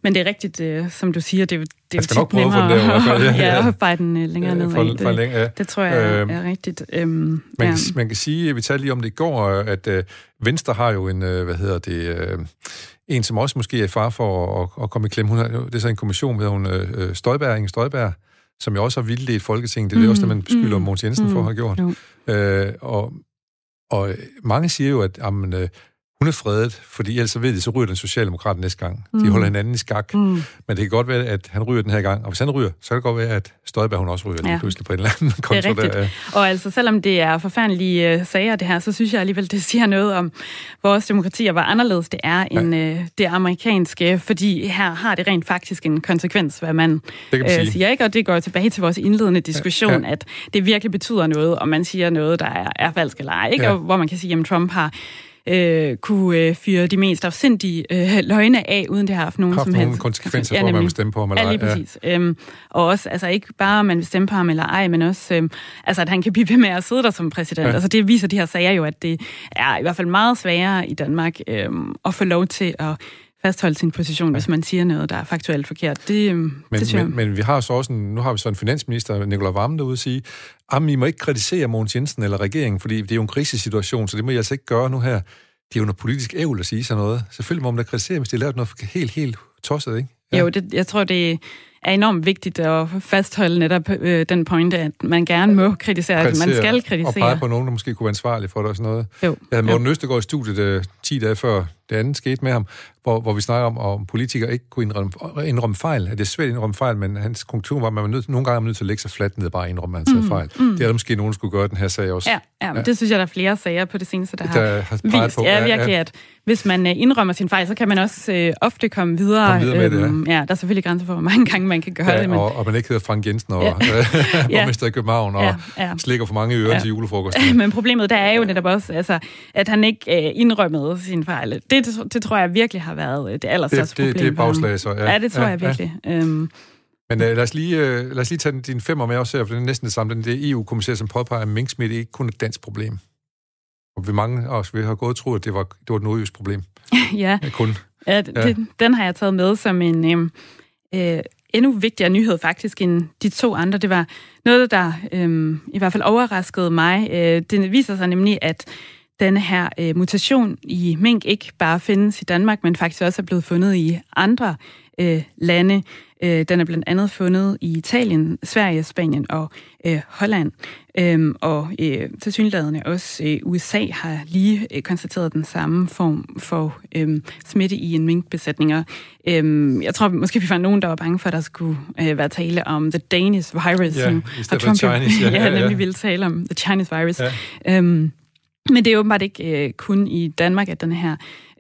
men det er rigtigt, øh, som du siger, det, det er jo tit nemmere fald. Ja, ja, <laughs> at fejre den øh, længere ned. For, for længe, ja. det tror jeg øh, er rigtigt. Øhm, man, ja. kan, man kan sige, vi talte lige om det i går, at øh, Venstre har jo en, øh, hvad hedder det... Øh, en, som også måske er far for at, at komme i klemme. Hun har, det er så en kommission med hun, øh, Støjberg, Inge Støjberg, som jo også har vildt i Folketinget. Det er mm, også det, man beskylder mm, Mogens Jensen mm, for at have gjort. Øh, og, og mange siger jo, at jamen, øh, hun er fredet, fordi ellers så ved de, så ryger den socialdemokrat næste gang. De mm. holder hinanden i skak. Mm. Men det kan godt være, at han ryger den her gang. Og hvis han ryger, så kan det godt være, at Støjberg hun også ryger ja. pludselig på en eller anden konto. Det er rigtigt. Der. Og altså, selvom det er forfærdelige uh, sager, det her, så synes jeg alligevel, det siger noget om vores demokrati, og hvor anderledes det er ja. end uh, det amerikanske. Fordi her har det rent faktisk en konsekvens, hvad man, man uh, siger. Ikke? Og det går tilbage til vores indledende diskussion, ja. Ja. at det virkelig betyder noget, om man siger noget, der er, er falsk eller ej. Ikke? Ja. Og hvor man kan sige, at Trump har øh, kunne øh, fyre de mest afsindige øh, løgne af, uden det har haft nogen haft som helst konsekvenser for, ja, man vil stemme på ham eller ej. Ja, lige præcis. Ja. Øhm, og også, altså ikke bare, om man vil stemme på ham eller ej, men også, øhm, altså, at han kan blive ved med at sidde der som præsident. Ja. Altså det viser de her sager jo, at det er i hvert fald meget sværere i Danmark øhm, at få lov til at fastholde sin position, ja. hvis man siger noget, der er faktuelt forkert. Det, men, det men, men vi har så også en, nu har vi så en finansminister, Nikolaj Vammen, derude at sige, at I må ikke kritisere Mogens Jensen eller regeringen, fordi det er jo en krisesituation, så det må I altså ikke gøre nu her det er jo noget politisk ævl at sige sådan noget. Selvfølgelig må man da kritisere, hvis de har lavet noget helt, helt tosset, ikke? Ja. Jo, det, jeg tror, det er enormt vigtigt at fastholde netop øh, den pointe, at man gerne må kritisere, kritisere at man skal kritisere. Og pege på nogen, der måske kunne være ansvarlig for det og sådan noget. Jo. Jeg havde Morten Østegård i studiet øh, 10 dage før det andet skete med ham, hvor, hvor vi snakker om, om politikere ikke kunne indrømme, indrømme fejl. At det er svært at indrømme fejl, men hans konklusion var, at man var nødt, nogle gange er man nødt til at lægge sig fladt ned og bare indrømme, at man mm, fejl. Mm. Det er der måske nogen, der skulle gøre den her sag også. Ja, ja, men ja. det synes jeg, der er flere sager på det seneste, der, der har vist. På, ja, virkelig, ja. at hvis man uh, indrømmer sin fejl, så kan man også uh, ofte komme videre. Komme videre med det, ja. Ja. Der er selvfølgelig grænser for, hvor mange gange man kan gøre ja, det. Men... Og, og man ikke hedder Frank Jensen og ja. <laughs> borgmester i København og ja, ja. slikker for mange ører ja. til julefrokosten. <laughs> men problemet der er jo netop også, altså, at han ikke uh, indrømmede sin fejl. Det, det, det tror jeg virkelig har været øh, det allerstørste det, det, problem. Det er bagslag, så. Ja, ja det tror ja, jeg virkelig. Ja. Øhm. Men uh, lad, os lige, uh, lad os lige tage din femmer med også her, for det er næsten det samme. Det er EU-kommissær, som påpeger, at minksmitte ikke kun er et dansk problem. Og vi mange af os vi har gået tro, at det var, det var et nordjysk problem. <laughs> ja, kun. Ja, det, ja. den har jeg taget med som en øhm, øh, endnu vigtigere nyhed faktisk end de to andre. Det var noget, der øh, i hvert fald overraskede mig. Øh, det viser sig nemlig, at denne her øh, mutation i mink ikke bare findes i Danmark, men faktisk også er blevet fundet i andre øh, lande. Øh, den er blandt andet fundet i Italien, Sverige, Spanien og øh, Holland. Øhm, og øh, tilsyneladende også øh, USA har lige øh, konstateret den samme form for øh, smitte i en minkbesætning. Øh, jeg tror måske, vi fandt nogen, der var bange for, at der skulle øh, være tale om the Danish virus. Ja, i stedet for Chinese. <laughs> Ja, ja, ja, nemlig ville tale om the Chinese virus. Ja. Øhm, men det er åbenbart ikke øh, kun i Danmark, at den her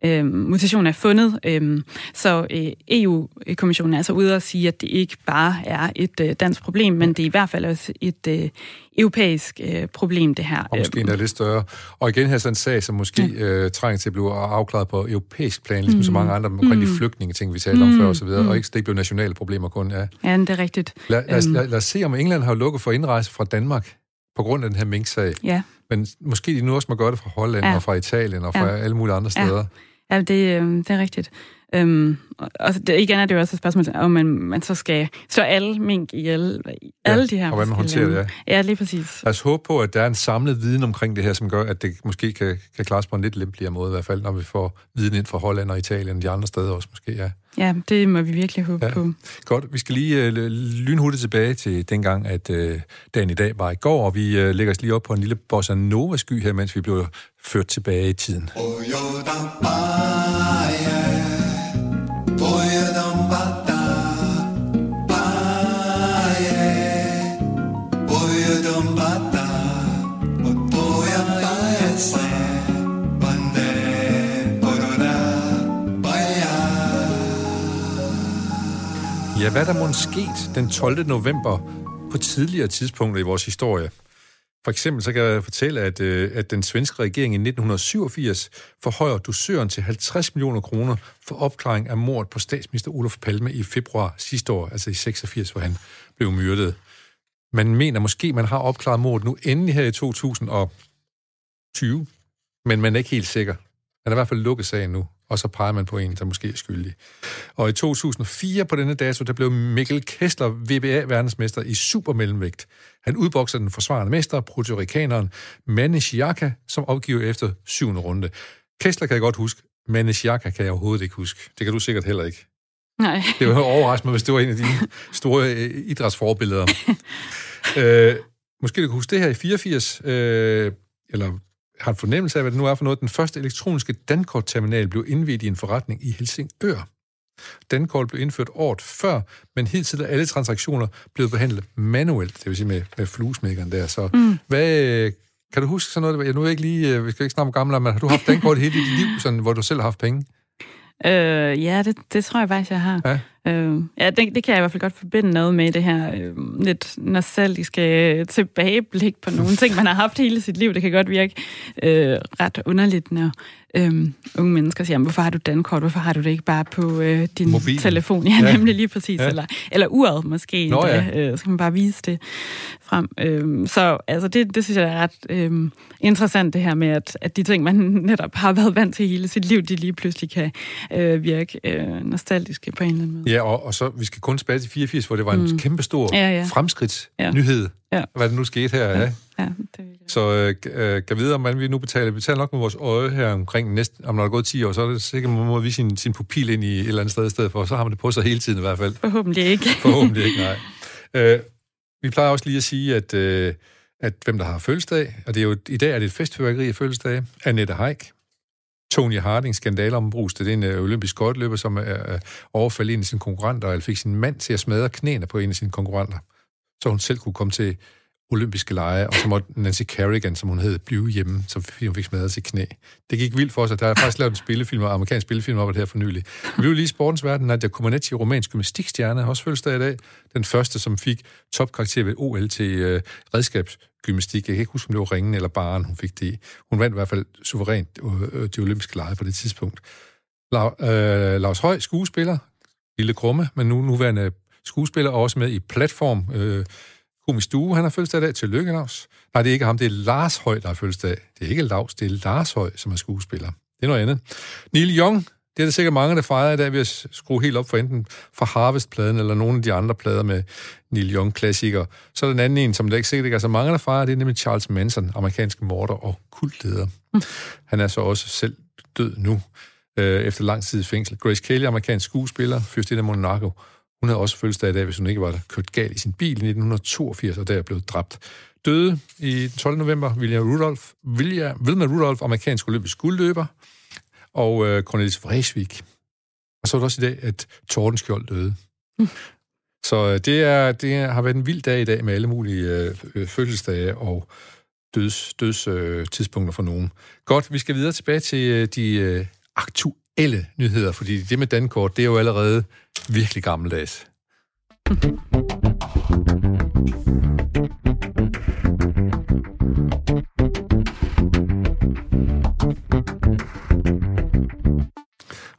øh, mutation er fundet. Øh, så øh, EU-kommissionen er altså ude og sige, at det ikke bare er et øh, dansk problem, men det er i hvert fald også et øh, europæisk øh, problem, det her. Og måske endda lidt større. Og igen her sådan en sag, som måske ja. øh, trænger til at blive afklaret på europæisk plan, ligesom mm. så mange andre omkring mm. de flygtninge ting, vi talte om mm. før osv., og, mm. og ikke det blev nationale problemer kun. Ja, ja det er rigtigt. Lad, lad, lad, lad os se, om England har lukket for indrejse fra Danmark på grund af den her mink-sag. Ja. Men måske de nu også må gøre det fra Holland ja. og fra Italien og fra ja. alle mulige andre steder. Ja, ja det, øh, det er rigtigt. Øhm, og det, igen er det jo også et spørgsmål, om man, man så skal så alle mink i alle, alle ja, de her og hvordan man håndterer det, ja. Ja, lige præcis. Lad os håbe på, at der er en samlet viden omkring det her, som gør, at det måske kan, kan klares på en lidt lempeligere måde, i hvert fald, når vi får viden ind fra Holland og Italien og de andre steder også måske, ja. Ja, det må vi virkelig håbe ja. på. Godt, vi skal lige uh, lynhurtigt tilbage til dengang, at uh, dagen i dag var i går, og vi uh, lægger os lige op på en lille bossa nova-sky her, mens vi blev ført tilbage i tiden. Oh, Ja, hvad der måske sket den 12. november på tidligere tidspunkter i vores historie? For eksempel så kan jeg fortælle, at, øh, at den svenske regering i 1987 forhøjer dusøren til 50 millioner kroner for opklaring af mord på statsminister Olof Palme i februar sidste år, altså i 86, hvor han blev myrdet. Man mener måske, man har opklaret mordet nu endelig her i 2020, men man er ikke helt sikker. Han har i hvert fald lukket sagen nu og så peger man på en, der måske er skyldig. Og i 2004 på denne dato, der blev Mikkel Kessler VBA-verdensmester i supermellemvægt. Han udbokser den forsvarende mester, protorikaneren Manish Yaka, som opgiver efter syvende runde. Kessler kan jeg godt huske, Manish Yaka kan jeg overhovedet ikke huske. Det kan du sikkert heller ikke. Nej. Det var overraskende mig, hvis det var en af dine store øh, idrætsforbilleder. <laughs> øh, måske du kan huske det her i 84, øh, eller har en fornemmelse af, hvad det nu er for noget. Den første elektroniske dankortterminal blev indvidet i en forretning i Helsingør. Dankort blev indført året før, men hidtil er alle transaktioner blevet behandlet manuelt, det vil sige med, med fluesmækkeren der. Så mm. hvad, kan du huske sådan noget? Jeg nu er ikke lige, øh, vi skal ikke snakke om gamle, men har du haft dankort hele dit liv, sådan, hvor du selv har haft penge? Øh, ja, det, det tror jeg faktisk, jeg har. Ja. Øh, ja, det, det kan jeg i hvert fald godt forbinde noget med, det her øh, lidt nostalgiske tilbageblik på nogle ting, man har haft hele sit liv. Det kan godt virke øh, ret underligt, når øhm, unge mennesker siger, hvorfor har du dankort, hvorfor har du det ikke bare på øh, din Mobil. telefon? Ja, ja, nemlig lige præcis. Ja. Eller, eller uret måske. Nå, ja. øh, så kan man bare vise det frem. Øhm, så altså, det, det synes jeg er ret øhm, interessant, det her med, at, at de ting, man <laughs> netop har været vant til hele sit liv, de lige pludselig kan øh, virke øh, nostalgiske på en eller anden måde. Ja, og, og så, vi skal kun tilbage til 84, hvor det var en mm. kæmpe stor ja, ja. fremskridtsnyhed. Ja. Ja. Hvad det nu skete her, ja. ja. ja det så øh, øh, kan vide, om man vi nu betaler. Vi betaler nok med vores øje her omkring næste, om når der er gået 10 år, så er det sikkert, man må vise sin, sin pupil ind i et eller andet sted i stedet for, så har man det på sig hele tiden i hvert fald. Forhåbentlig ikke. Forhåbentlig ikke, nej. <laughs> Øh, vi plejer også lige at sige, at, øh, at hvem der har fødselsdag, og det er jo, i dag er det et festfyrværkeri af fødselsdag, Annette Haik, Tony Harding, skandale om det er en øh, olympisk skøjteløber, som uh, overfaldt en af sine konkurrenter, og fik sin mand til at smadre knæene på en af sine konkurrenter, så hun selv kunne komme til olympiske lege, og så måtte Nancy Kerrigan, som hun hed, blive hjemme, så hun fik smadret sit knæ. Det gik vildt for os, der er faktisk lavet en spillefilm, en amerikansk spillefilm op det her for nylig. Vi blev lige i sportens verden, Nadia Comaneci, romansk gymnastikstjerne, har også fødselsdag i dag. Den første, som fik topkarakter ved OL til øh, redskabsgymnastik. Jeg kan ikke huske, om det var ringen eller baren, hun fik det Hun vandt i hvert fald suverænt øh, de olympiske lege på det tidspunkt. La, øh, Lars Høj, skuespiller, lille krumme, men nu nuværende skuespiller, også med i platform, øh, Komisk Due, han har fødselsdag i dag. Tillykke, Lars. Nej, det er ikke ham, det er Lars Høj, der har fødselsdag. Det er ikke Lars, det er Lars Høj, som er skuespiller. Det er noget andet. Neil Young, det er der sikkert mange, der fejrer i dag ved at skrue helt op for enten fra Harvest-pladen eller nogle af de andre plader med Neil Young-klassikere. Så er der den anden en, som der ikke sikkert ikke er så mange, der fejrer, det er nemlig Charles Manson, amerikanske morder og kultleder. Mm. Han er så også selv død nu, øh, efter lang tid i fængsel. Grace Kelly, amerikansk skuespiller, fyrstinde af Monaco, hun havde også fødselsdag i dag, hvis hun ikke var der kørt galt i sin bil i 1982, og der er blevet dræbt. Døde i 12. november William Rudolph, William, Wilma Rudolph, amerikansk olympisk guldløber, og øh, Cornelis Vreeswijk. Og så er det også i dag, at Tordenskjold døde. Mm. <laughs> Så øh, det, er, det har været en vild dag i dag med alle mulige øh, øh fødselsdage og døds, døds øh, tidspunkter for nogen. Godt, vi skal videre tilbage til øh, de øh, aktuelle aktuelle nyheder, fordi det med Dankort, det er jo allerede virkelig gammeldags.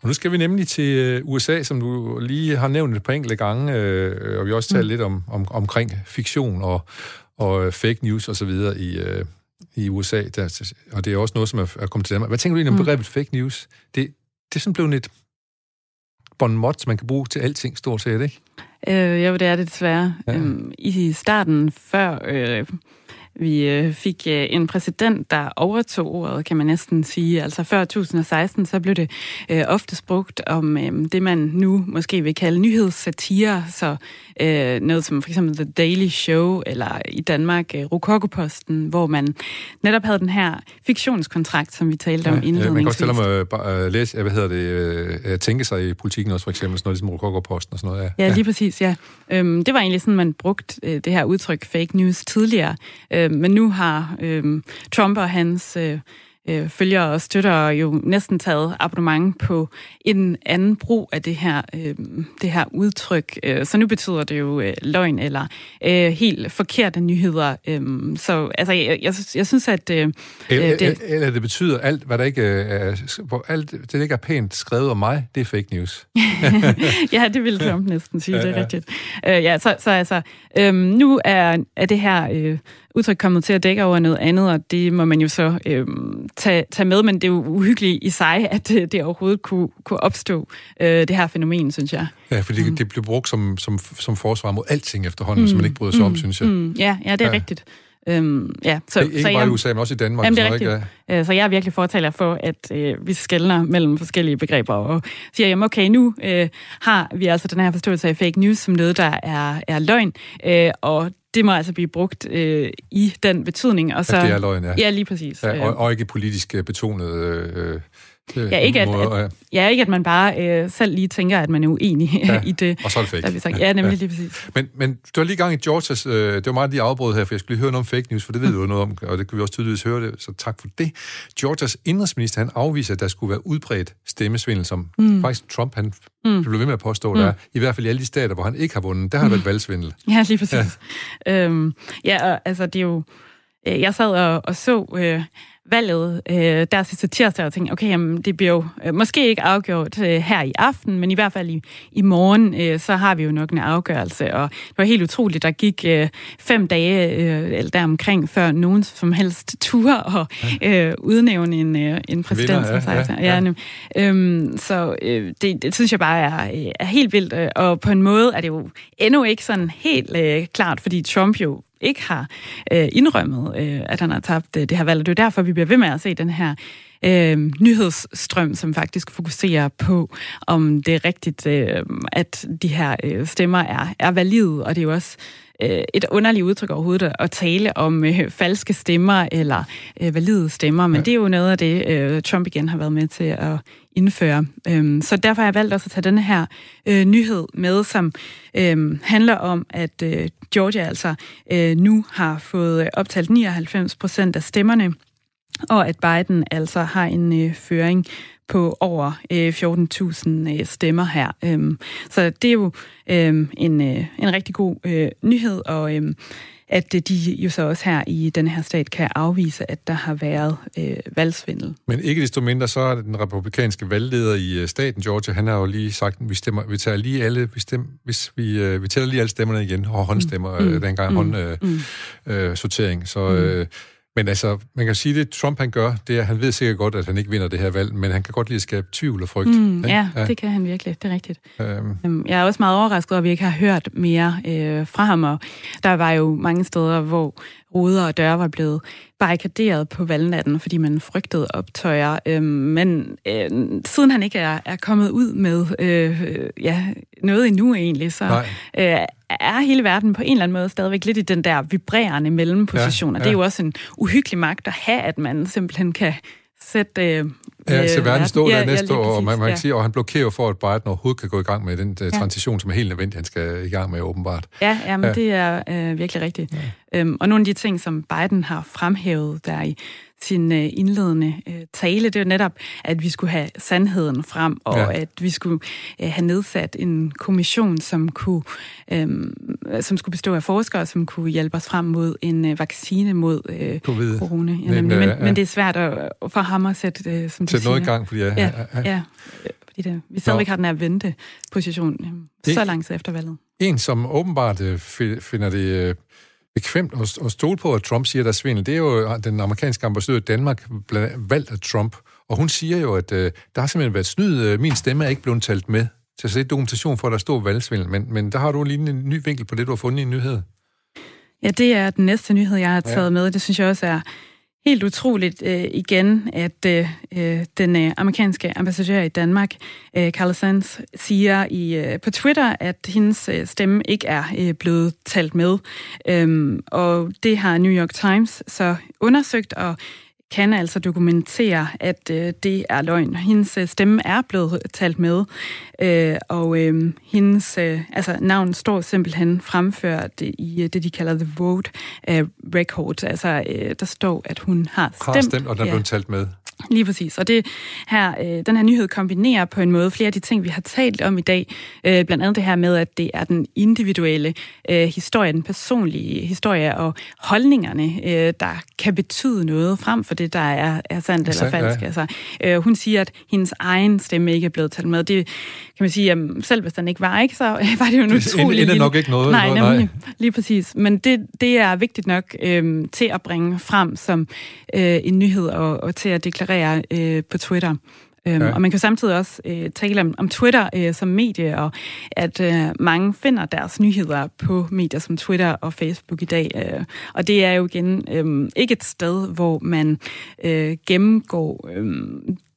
Og nu skal vi nemlig til øh, USA, som du lige har nævnt et par enkelte gange, øh, og vi har også talt mm. lidt om, om, omkring fiktion og, og øh, fake news og så videre i, i USA, der, og det er også noget, som er, er kommet til Danmark. Hvad tænker du egentlig om mm. begrebet fake news? Det, det er sådan blevet et, bon mot, man kan bruge til alting stort set, ikke? Øh, jo, det er det desværre. Ja. Øhm, I starten, før øh, vi øh, fik øh, en præsident, der overtog ordet, kan man næsten sige. Altså før 2016, så blev det øh, ofte brugt om øh, det, man nu måske vil kalde nyhedssatire, så øh, noget som for eksempel The Daily Show, eller i Danmark øh, Rokokoposten, hvor man netop havde den her fiktionskontrakt, som vi talte ja, om indledningsvis. Ja, man kan også tale om at læse, hvad hedder det, uh, tænke sig i politikken også, for eksempel, sådan noget ligesom Rokokoposten og sådan noget. Ja, ja lige præcis, ja. Øhm, det var egentlig sådan, man brugte øh, det her udtryk fake news tidligere, øh, men nu har øh, Trump og hans... Øh, øh, følgere og støtter jo næsten taget abonnement på en anden brug af det her, øh, det her udtryk. Øh, så nu betyder det jo øh, løgn eller øh, helt forkerte nyheder. Øh, så altså, jeg, jeg, jeg synes, at... Øh, eller, det, eller det betyder alt, hvad der ikke er, hvor alt det, der ikke er pænt skrevet om mig, det er fake news. <laughs> ja, det vil Trump næsten sige, det er rigtigt. Øh, ja, så, så altså, øh, nu er, er det her... Øh, udtryk kommet til at dække over noget andet, og det må man jo så øh, tage, tage med, men det er jo uhyggeligt i sig, at øh, det overhovedet kunne, kunne opstå, øh, det her fænomen, synes jeg. Ja, fordi mm. det bliver brugt som, som, som forsvar mod alting efterhånden, mm. som man ikke bryder sig mm. om, synes jeg. Mm. Ja, ja, det er ja. rigtigt. Øhm, ja, så, ikke så bare jeg, i USA, men også i Danmark. Jamen, det er rigtigt. Ikke, ja. Øh, så jeg er virkelig fortaler for, at øh, vi skældner mellem forskellige begreber, og siger, jamen okay, nu øh, har vi altså den her forståelse af fake news som noget, der er, er løgn, øh, og det må altså blive brugt øh, i den betydning. Og så, at det er løgn, ja. Ja, lige præcis. Ja, og, og ikke politisk øh, betonet... Øh, Ja, ikke at, at, ja, ikke at man bare øh, selv lige tænker, at man er uenig ja, <laughs> i det. og så er det fake. Der sagt. Ja, nemlig ja. lige præcis. Men, men du har lige gang i Georges, øh, det var meget lige afbrud her, for jeg skulle lige høre noget om fake news, for det ved du noget om, og det kan vi også tydeligvis høre det, så tak for det. Georges indrigsminister, han afviser, at der skulle være udbredt stemmesvindel, som mm. faktisk Trump, han mm. blev ved med at påstå, mm. der er, i hvert fald i alle de stater, hvor han ikke har vundet, der har mm. været valgsvindel. Ja, lige præcis. Ja, øhm, ja og, altså det er jo, øh, jeg sad og, og så... Øh, valget øh, der sidste tirsdag og tænkte, okay, jamen, det bliver jo øh, måske ikke afgjort øh, her i aften, men i hvert fald i, i morgen, øh, så har vi jo nok en afgørelse. Og det var helt utroligt, der gik øh, fem dage øh, eller deromkring, før nogen som helst tur og øh, udnævne en, øh, en præsident. Vinder, ja, ja, ja. Ja, øhm, så øh, det, det synes jeg bare er, er helt vildt, øh, og på en måde er det jo endnu ikke sådan helt øh, klart, fordi Trump jo ikke har øh, indrømmet, øh, at han har tabt øh, det her valg. Og det er derfor, vi bliver ved med at se den her øh, nyhedsstrøm, som faktisk fokuserer på, om det er rigtigt, øh, at de her øh, stemmer er, er valide, og det er jo også øh, et underligt udtryk overhovedet at tale om øh, falske stemmer eller øh, valide stemmer, men ja. det er jo noget af det, øh, Trump igen har været med til at indføre. Øhm, så derfor har jeg valgt også at tage denne her øh, nyhed med, som øh, handler om, at øh, Georgia altså øh, nu har fået optalt 99 procent af stemmerne, og at Biden altså har en øh, føring på over øh, 14.000 øh, stemmer her. Øhm, så det er jo øh, en, øh, en rigtig god øh, nyhed, og øh, at de jo så også her i den her stat kan afvise, at der har været øh, valgsvindel. Men ikke desto mindre, så er den republikanske valgleder i øh, staten, Georgia, han har jo lige sagt, at vi, stemmer, vi tager lige alle, vi, stemmer, hvis vi, øh, vi tæller lige alle stemmerne igen, og håndstemmer, mm. øh, dengang mm. håndsortering. Øh, mm. sortering. så... Mm. Øh, men altså, man kan sige, det Trump han gør, det er, han ved sikkert godt, at han ikke vinder det her valg, men han kan godt lide at skabe tvivl og frygt. Mm, ja, ja, det kan han virkelig, det er rigtigt. Øhm. øhm jeg er også meget overrasket over, at vi ikke har hørt mere øh, fra ham, og der var jo mange steder, hvor ruder og døre var blevet barrikaderet på valgnatten, fordi man frygtede optøjer. Øh, men øh, siden han ikke er, er kommet ud med øh, ja, noget endnu egentlig, så øh, er hele verden på en eller anden måde stadigvæk lidt i den der vibrerende mellemposition. Ja, ja. det er jo også en uhyggelig magt at have, at man simpelthen kan sætte... Øh, ja, se verden stå der ja, næste ja, år, og man, man kan ja. sige, og han blokerer for, at Biden overhovedet kan gå i gang med den uh, transition, som er helt nødvendig, han skal i gang med åbenbart. Ja, ja men ja. det er øh, virkelig rigtigt. Ja. Øhm, og nogle af de ting, som Biden har fremhævet der i sin øh, indledende øh, tale, det er netop, at vi skulle have sandheden frem, og ja. at vi skulle øh, have nedsat en kommission, som kunne, øh, som skulle bestå af forskere, som kunne hjælpe os frem mod en øh, vaccine mod øh, corona. Ja, men, men, ja. men det er svært at, for ham at sætte, øh, som sætte noget i gang, fordi ja, ja, ja, ja. fordi det, vi stadigvæk har den her venteposition øh, så lang tid efter valget. En, som åbenbart øh, finder det... Øh, bekvemt at, at stole på, at Trump siger, der er svindel. Det er jo den amerikanske ambassadør i Danmark, valgt af Trump. Og hun siger jo, at uh, der har simpelthen været snyd. Min stemme er ikke blevet talt med til at se dokumentation for, at der står valgsvindel, men, men der har du lige en ny vinkel på det, du har fundet i en nyhed. Ja, det er den næste nyhed, jeg har taget ja. med. Det synes jeg også er helt utroligt øh, igen, at øh, øh, den øh, amerikanske ambassadør i Danmark, øh, Carla Sands, siger i, øh, på Twitter, at hendes øh, stemme ikke er øh, blevet talt med. Øhm, og det har New York Times så undersøgt, og kan altså dokumentere, at øh, det er løgn. Hendes øh, stemme er blevet talt med, øh, og øh, hendes øh, altså, navn står simpelthen fremført i øh, det, de kalder The Vote øh, Record. Altså, øh, der står, at hun har stemt. Har stemt, og der er blevet talt med. Lige præcis. Og det her, øh, den her nyhed kombinerer på en måde flere af de ting, vi har talt om i dag. Øh, blandt andet det her med, at det er den individuelle øh, historie, den personlige historie og holdningerne, øh, der kan betyde noget frem for det, der er, er sandt eller falsk. Ja. Altså, øh, hun siger, at hendes egen stemme ikke er blevet talt med. Det kan man sige, at selv hvis den ikke var, ikke, så var det jo en utrolig... Det er nok ikke noget. Nej, noget, nej. lige præcis. Men det, det er vigtigt nok øh, til at bringe frem som øh, en nyhed og, og til at deklarere referere øh, på Twitter. Øhm, ja. Og man kan samtidig også øh, tale om, om Twitter øh, som medie, og at øh, mange finder deres nyheder på medier som Twitter og Facebook i dag. Øh, og det er jo igen øh, ikke et sted, hvor man øh, gennemgår øh,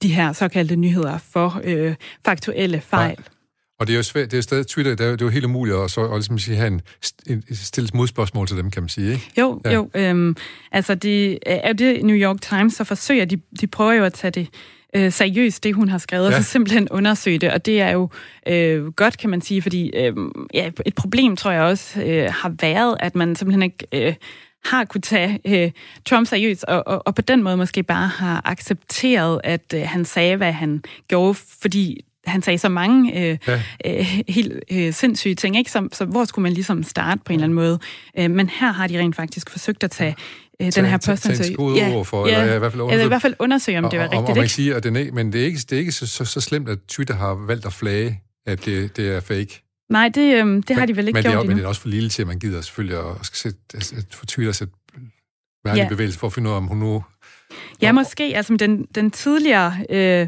de her såkaldte nyheder for øh, faktuelle fejl. Nej. Og det er jo svært, det er stadig Twitter, det er, det er jo helt umuligt at, så, at ligesom sige, have en, en stille modspørgsmål til dem, kan man sige, ikke? Jo, ja. jo. Øhm, altså, det er det New York Times, så forsøger de, de prøver jo at tage det øh, seriøst, det hun har skrevet, ja. og så simpelthen undersøge det, og det er jo øh, godt, kan man sige, fordi øh, ja, et problem, tror jeg også, øh, har været, at man simpelthen ikke... Øh, har kunne tage øh, Trump seriøst, og, og, og på den måde måske bare har accepteret, at øh, han sagde, hvad han gjorde, fordi han sagde så mange øh, ja. øh, helt øh, sindssyge ting, ikke? Så, så hvor skulle man ligesom starte på en eller anden måde? Øh, men her har de rent faktisk forsøgt at tage øh, den her påstand til ja, for, ja, eller, i hvert fald undersøge, eller i hvert fald undersøge, om det var rigtigt. Og, og man siger, at den er, men det er ikke, det er ikke så, så, så slemt, at Twitter har valgt at flage, at det, det er fake. Nej, det, øh, det men, har de vel ikke men gjort det er, Men det er også for lille til, at man gider selvfølgelig at, sætte, at få Twitter at sætte værdig ja. bevægelse for at finde ud af, om hun nu... Ja, måske. Altså, den, den tidligere... Øh,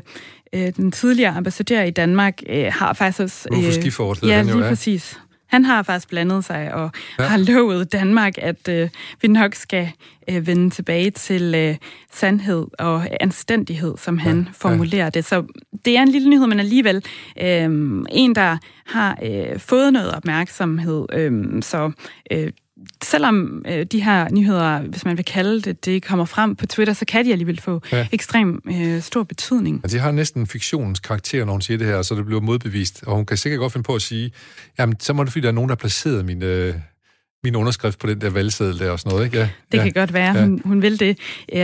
øh, den tidligere ambassadør i Danmark, øh, har faktisk også... Øh, Rufus ja, lige ja. præcis. Han har faktisk blandet sig og ja. har lovet Danmark, at øh, vi nok skal øh, vende tilbage til øh, sandhed og anstændighed, som han ja. formulerer ja. det. Så det er en lille nyhed, men alligevel øh, en, der har øh, fået noget opmærksomhed. Øh, så øh, selvom øh, de her nyheder, hvis man vil kalde det, det kommer frem på Twitter, så kan de alligevel få ja. ekstrem øh, stor betydning. Og de har næsten fiktionens karakter, når hun siger det her, så det bliver modbevist. Og hun kan sikkert godt finde på at sige, jamen, så må det fordi, der er nogen, der har placeret min, øh, min underskrift på den der valgseddel der og sådan noget, ikke? Ja, det ja, kan godt være, ja. hun, hun vil det.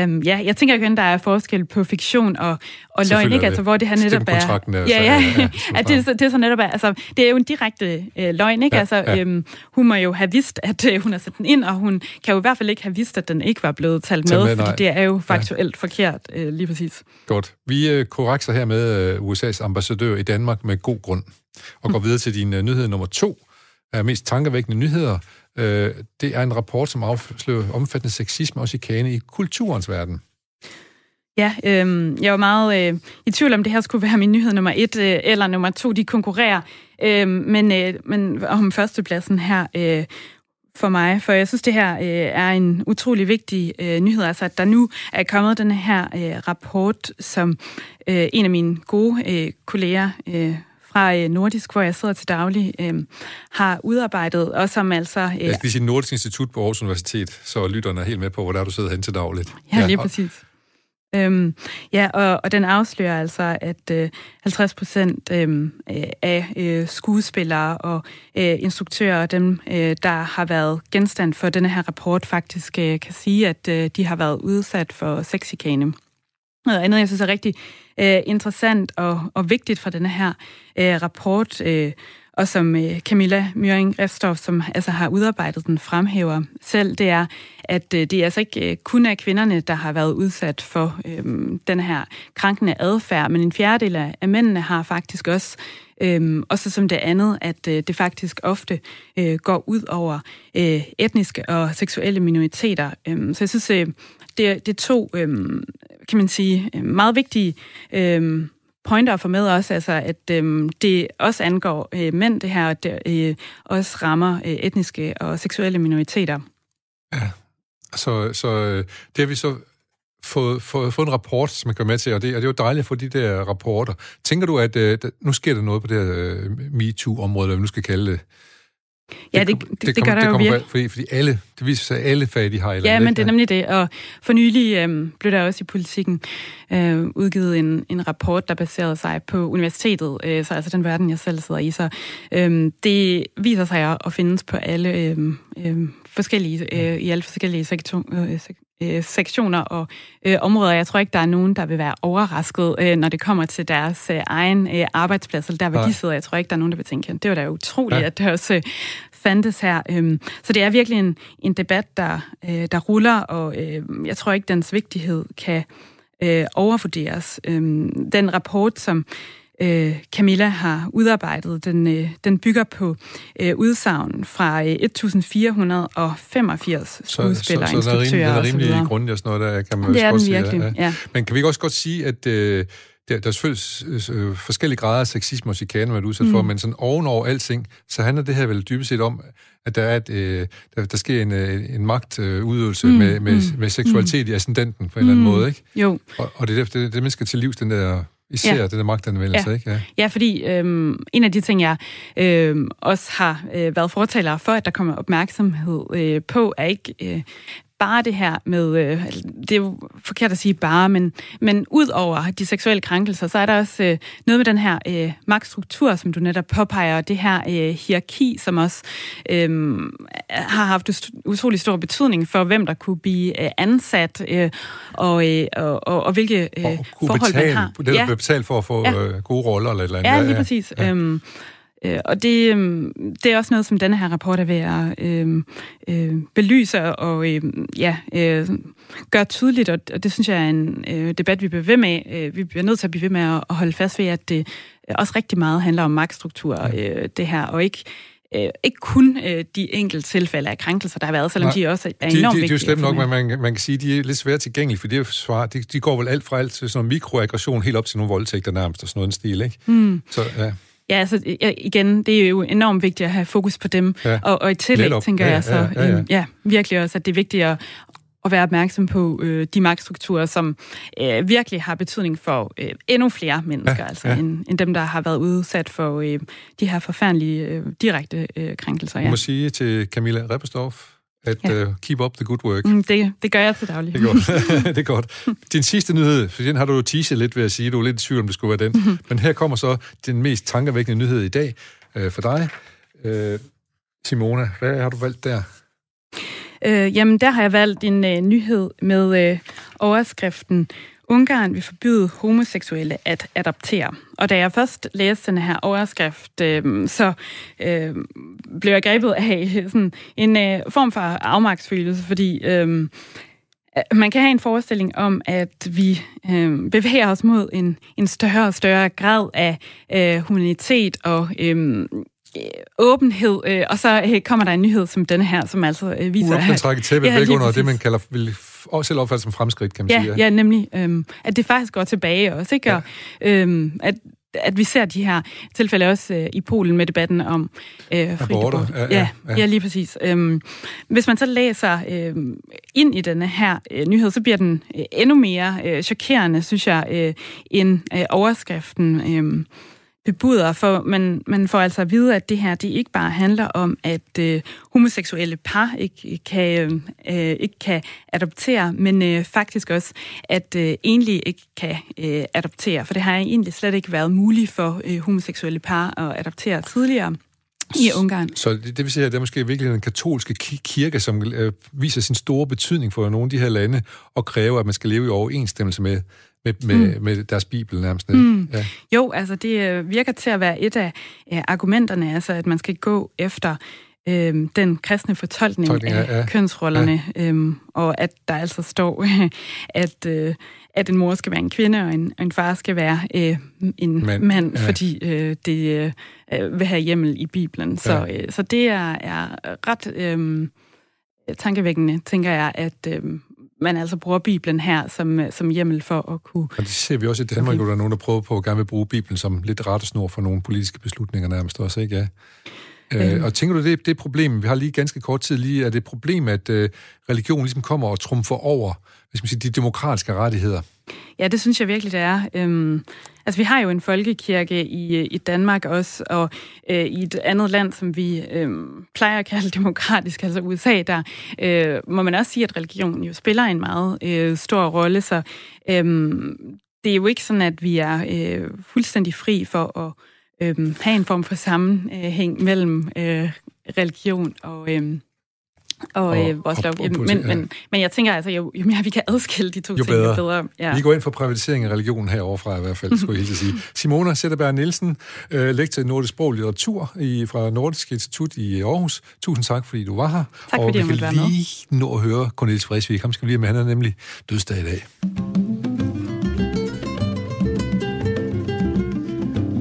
Um, ja, jeg tænker igen, der er forskel på fiktion og, og løgn, ikke? Altså, hvor det her netop er... Ja, ja, ja, <laughs> ja, at det, det er så netop er, altså, det er jo en direkte øh, løgn, ikke? Ja, altså, ja. Um, hun må jo have vidst, at øh, hun har sat den ind, og hun kan jo i hvert fald ikke have vidst, at den ikke var blevet talt med, med fordi det er jo faktuelt ja. forkert, øh, lige præcis. Godt. Vi øh, korrekser her med øh, USA's ambassadør i Danmark med god grund, og går videre til din øh, nyhed nummer to, er mest tankevækkende nyheder, Øh, det er en rapport, som afslører omfattende sexisme og chikane i kulturens verden. Ja, øh, jeg var meget øh, i tvivl om, det her skulle være min nyhed nummer et øh, eller nummer to. De konkurrerer, øh, men, øh, men om førstepladsen her øh, for mig, for jeg synes, det her øh, er en utrolig vigtig øh, nyhed, altså at der nu er kommet den her øh, rapport, som øh, en af mine gode øh, kolleger øh, fra øh, Nordisk, hvor jeg sidder til daglig, øh, har udarbejdet, og som altså... Øh, jeg skal sige Nordisk Institut på Aarhus Universitet, så lytterne er helt med på, hvor der du sidder hen til dagligt. Ja, ja lige præcis. Øhm, ja, og, og den afslører altså, at øh, 50 procent øh, af øh, skuespillere og øh, instruktører, dem øh, der har været genstand for denne her rapport, faktisk øh, kan sige, at øh, de har været udsat for sexikane. Noget andet, jeg synes er rigtig øh, interessant og, og vigtigt fra denne her øh, rapport, øh, og som øh, Camilla Møring Refstorff, som altså har udarbejdet den, fremhæver selv, det er, at øh, det er altså ikke øh, kun af kvinderne, der har været udsat for øh, den her krænkende adfærd, men en fjerdedel af, af mændene har faktisk også Øhm, og så som det andet, at øh, det faktisk ofte øh, går ud over øh, etniske og seksuelle minoriteter. Øhm, så jeg synes, øh, det, det er to, øhm, kan man sige, øh, meget vigtige øhm, pointer for med også, altså, at øhm, det også angår øh, mænd, det her, og det øh, også rammer øh, etniske og seksuelle minoriteter. Ja, så, så øh, det har vi så fået, fået, fået en rapport, som man kan med til, og det, og det er jo dejligt at få de der rapporter. Tænker du, at øh, nu sker der noget på det her øh, MeToo-område, eller vi nu skal kalde det? Ja, det, det, det, det gør der det jo virkelig. Fordi, fordi alle, det viser sig, at alle fag, de har i Ja, men det er nemlig det. Og for nylig øh, blev der også i politikken øh, udgivet en, en rapport, der baserede sig på universitetet, øh, så altså den verden, jeg selv sidder i. Så øh, det viser sig at, at findes på alle øh, øh, forskellige, øh, i alle forskellige sektor, øh, øh, sektioner og øh, områder. Jeg tror ikke, der er nogen, der vil være overrasket, øh, når det kommer til deres øh, egen øh, arbejdsplads, eller der, hvor Nej. de sidder. Jeg tror ikke, der er nogen, der vil tænke, det var da utroligt, ja. at det også øh, fandtes her. Øh, så det er virkelig en, en debat, der, øh, der ruller, og øh, jeg tror ikke, dens vigtighed kan øh, overvurderes. Øh, den rapport, som øh, Camilla har udarbejdet, den, øh, den bygger på øh, udsagn fra øh, 1485 skuespillere, så, så, så, så instruktører og så. Det er rimelig grundigt og sådan noget, der kan man det er den sige, virkelig, ja. ja. Men kan vi ikke også godt sige, at øh, der, der er selvfølgelig øh, forskellige grader af sexisme og chikane, man er udsat for, mm. men sådan ovenover alting, så handler det her vel dybest set om, at der, er et, øh, der, der sker en, øh, en magtudøvelse mm. med, med, mm. med seksualitet mm. i ascendenten på en mm. eller anden mm. måde, ikke? Jo. Og, og det er det, det, det, man skal til livs, den der Især ja. det der magtanvendelse, ja. ikke? Ja, ja fordi øhm, en af de ting, jeg øhm, også har øh, været fortaler for, at der kommer opmærksomhed øh, på, er ikke øh, bare det her med, øh, det er jo forkert at sige bare, men, men ud over de seksuelle krænkelser, så er der også øh, noget med den her øh, magtstruktur, som du netop påpeger, og det her øh, hierarki, som også øh, har haft utrolig stor betydning for, hvem der kunne blive øh, ansat, øh, og, øh, og, og, og hvilke øh, og forhold betale, man har. Det, ja. betalt for at få ja. øh, gode roller eller et eller andet. Ja, lige præcis. Ja. Øhm, Øh, og det, øh, det er også noget, som denne her rapport er ved at øh, øh, belyse og øh, ja, øh, gøre tydeligt, og, og det synes jeg er en øh, debat, vi bliver ved med. Øh, vi bliver nødt til at blive ved med at, at holde fast ved, at det også rigtig meget handler om magtstruktur, øh, det her, og ikke øh, ikke kun øh, de enkelte tilfælde af krænkelser, der har været, selvom Nej, de også er enormt de, de, de, de er jo slemt nok, men man, man kan sige, de er lidt svært tilgængelige, for det er svar, de, de går vel alt fra alt til sådan en mikroaggression helt op til nogle voldtægter nærmest, og sådan noget en stil, ikke? Mm. Så, ja. Ja, altså igen, det er jo enormt vigtigt at have fokus på dem. Ja. Og, og i tillæg Netop. tænker ja, jeg så, ja, ja, ja. ja, virkelig også, at det er vigtigt at, at være opmærksom på øh, de magtstrukturer, som øh, virkelig har betydning for øh, endnu flere mennesker, ja, altså ja. End, end dem, der har været udsat for øh, de her forfærdelige øh, direkte øh, krænkelser. Ja. Jeg må sige til Camilla Reppestorff, at ja. uh, keep up the good work. Mm, det, det gør jeg til daglig. Det er godt. <laughs> <laughs> det er godt. Din sidste nyhed, for den har du jo teaset lidt ved at sige, du er lidt i tvivl, om det skulle være den. Mm-hmm. Men her kommer så den mest tankevækkende nyhed i dag uh, for dig. Uh, Simona, hvad har du valgt der? Uh, jamen, der har jeg valgt en uh, nyhed med uh, overskriften Ungarn vil forbyde homoseksuelle at adoptere. Og da jeg først læste den her overskrift, øh, så øh, blev jeg grebet af <laughs> sådan en øh, form for afmagtsfølelse, fordi øhm, øh, man kan have en forestilling om, at vi øh, bevæger os mod en, en større og større grad af øh, humanitet og øh, åbenhed, øh, og så øh, kommer der en nyhed som denne her, som altså øh, viser... Uopne trække tæppet ja, væk under det, man kalder, vil også selv opfatte som fremskridt, kan man ja, sige. Ja, ja nemlig. Øh, at det faktisk går tilbage også, ikke? Ja. Og, øh, at at vi ser de her tilfælde også øh, i Polen med debatten om øh, fri abort. Ja, ja, ja. ja, lige præcis. Øhm, hvis man så læser øh, ind i denne her øh, nyhed, så bliver den øh, endnu mere øh, chokerende, synes jeg, øh, end øh, overskriften. Øh, bebuder, for man, man får altså at vide, at det her det ikke bare handler om, at øh, homoseksuelle par ikke kan, øh, ikke kan adoptere, men øh, faktisk også, at øh, enlige ikke kan øh, adoptere, for det har egentlig slet ikke været muligt for øh, homoseksuelle par at adoptere tidligere. I Ungarn. Så det, det vil sige, at det er måske virkelig en katolske kirke, som øh, viser sin store betydning for nogle af de her lande, og kræver, at man skal leve i overensstemmelse med, med, med, mm. med deres bibel nærmest. Mm. Ja. Jo, altså det øh, virker til at være et af øh, argumenterne, altså at man skal gå efter øh, den kristne fortolkning Tolkning, af ja, kønsrollerne, ja. Øh, og at der altså står, <laughs> at, øh, at en mor skal være en kvinde, og en, og en far skal være øh, en mand, mand ja. fordi øh, det øh, vil have hjemmel i Bibelen. Så, ja. øh, så det er, er ret øh, tankevækkende, tænker jeg, at øh, man altså bruger Bibelen her som, som hjemmel for at kunne... Og det ser vi også i Danmark, hvor der er nogen, der prøver på at gerne vil bruge Bibelen som lidt rettesnor for nogle politiske beslutninger nærmest også, ikke? Ja. Øh, øhm. og tænker du, det, det problem, vi har lige ganske kort tid lige, er det et problem, at øh, religion ligesom kommer og trumfer over hvis man siger, de demokratiske rettigheder? Ja, det synes jeg virkelig, det er. Øhm, altså, vi har jo en folkekirke i, øh, i Danmark også, og øh, i et andet land, som vi øh, plejer at kalde demokratisk, altså USA, der øh, må man også sige, at religion jo spiller en meget øh, stor rolle, så øh, det er jo ikke sådan, at vi er øh, fuldstændig fri for at øh, have en form for sammenhæng mellem øh, religion og... Øh, og, og øh, vores lov. Men, ja. men, men jeg tænker altså, jo, jo mere vi kan adskille de to jo ting, bedre. jo bedre. Ja. Vi går ind for privatisering af religion heroverfra i hvert fald, skulle jeg helt sige. <laughs> Simona Sætterberg Nielsen, øh, lektor i nordisk sprog og litteratur i, fra Nordisk Institut i Aarhus. Tusind tak, fordi du var her. Tak, og fordi jeg måtte være med. Og vi kan lige nå at høre Cornelis Fresvig. Ham skal vi lige med, han er nemlig dødsdag i dag.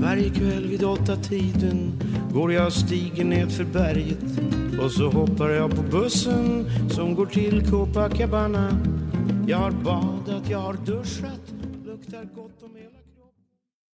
Varje kväll vid åtta tiden går jag stigen nedför berget och så hoppar jag på bussen som går till Copacabana. Jag har badat, jag har duschat, luktar gott om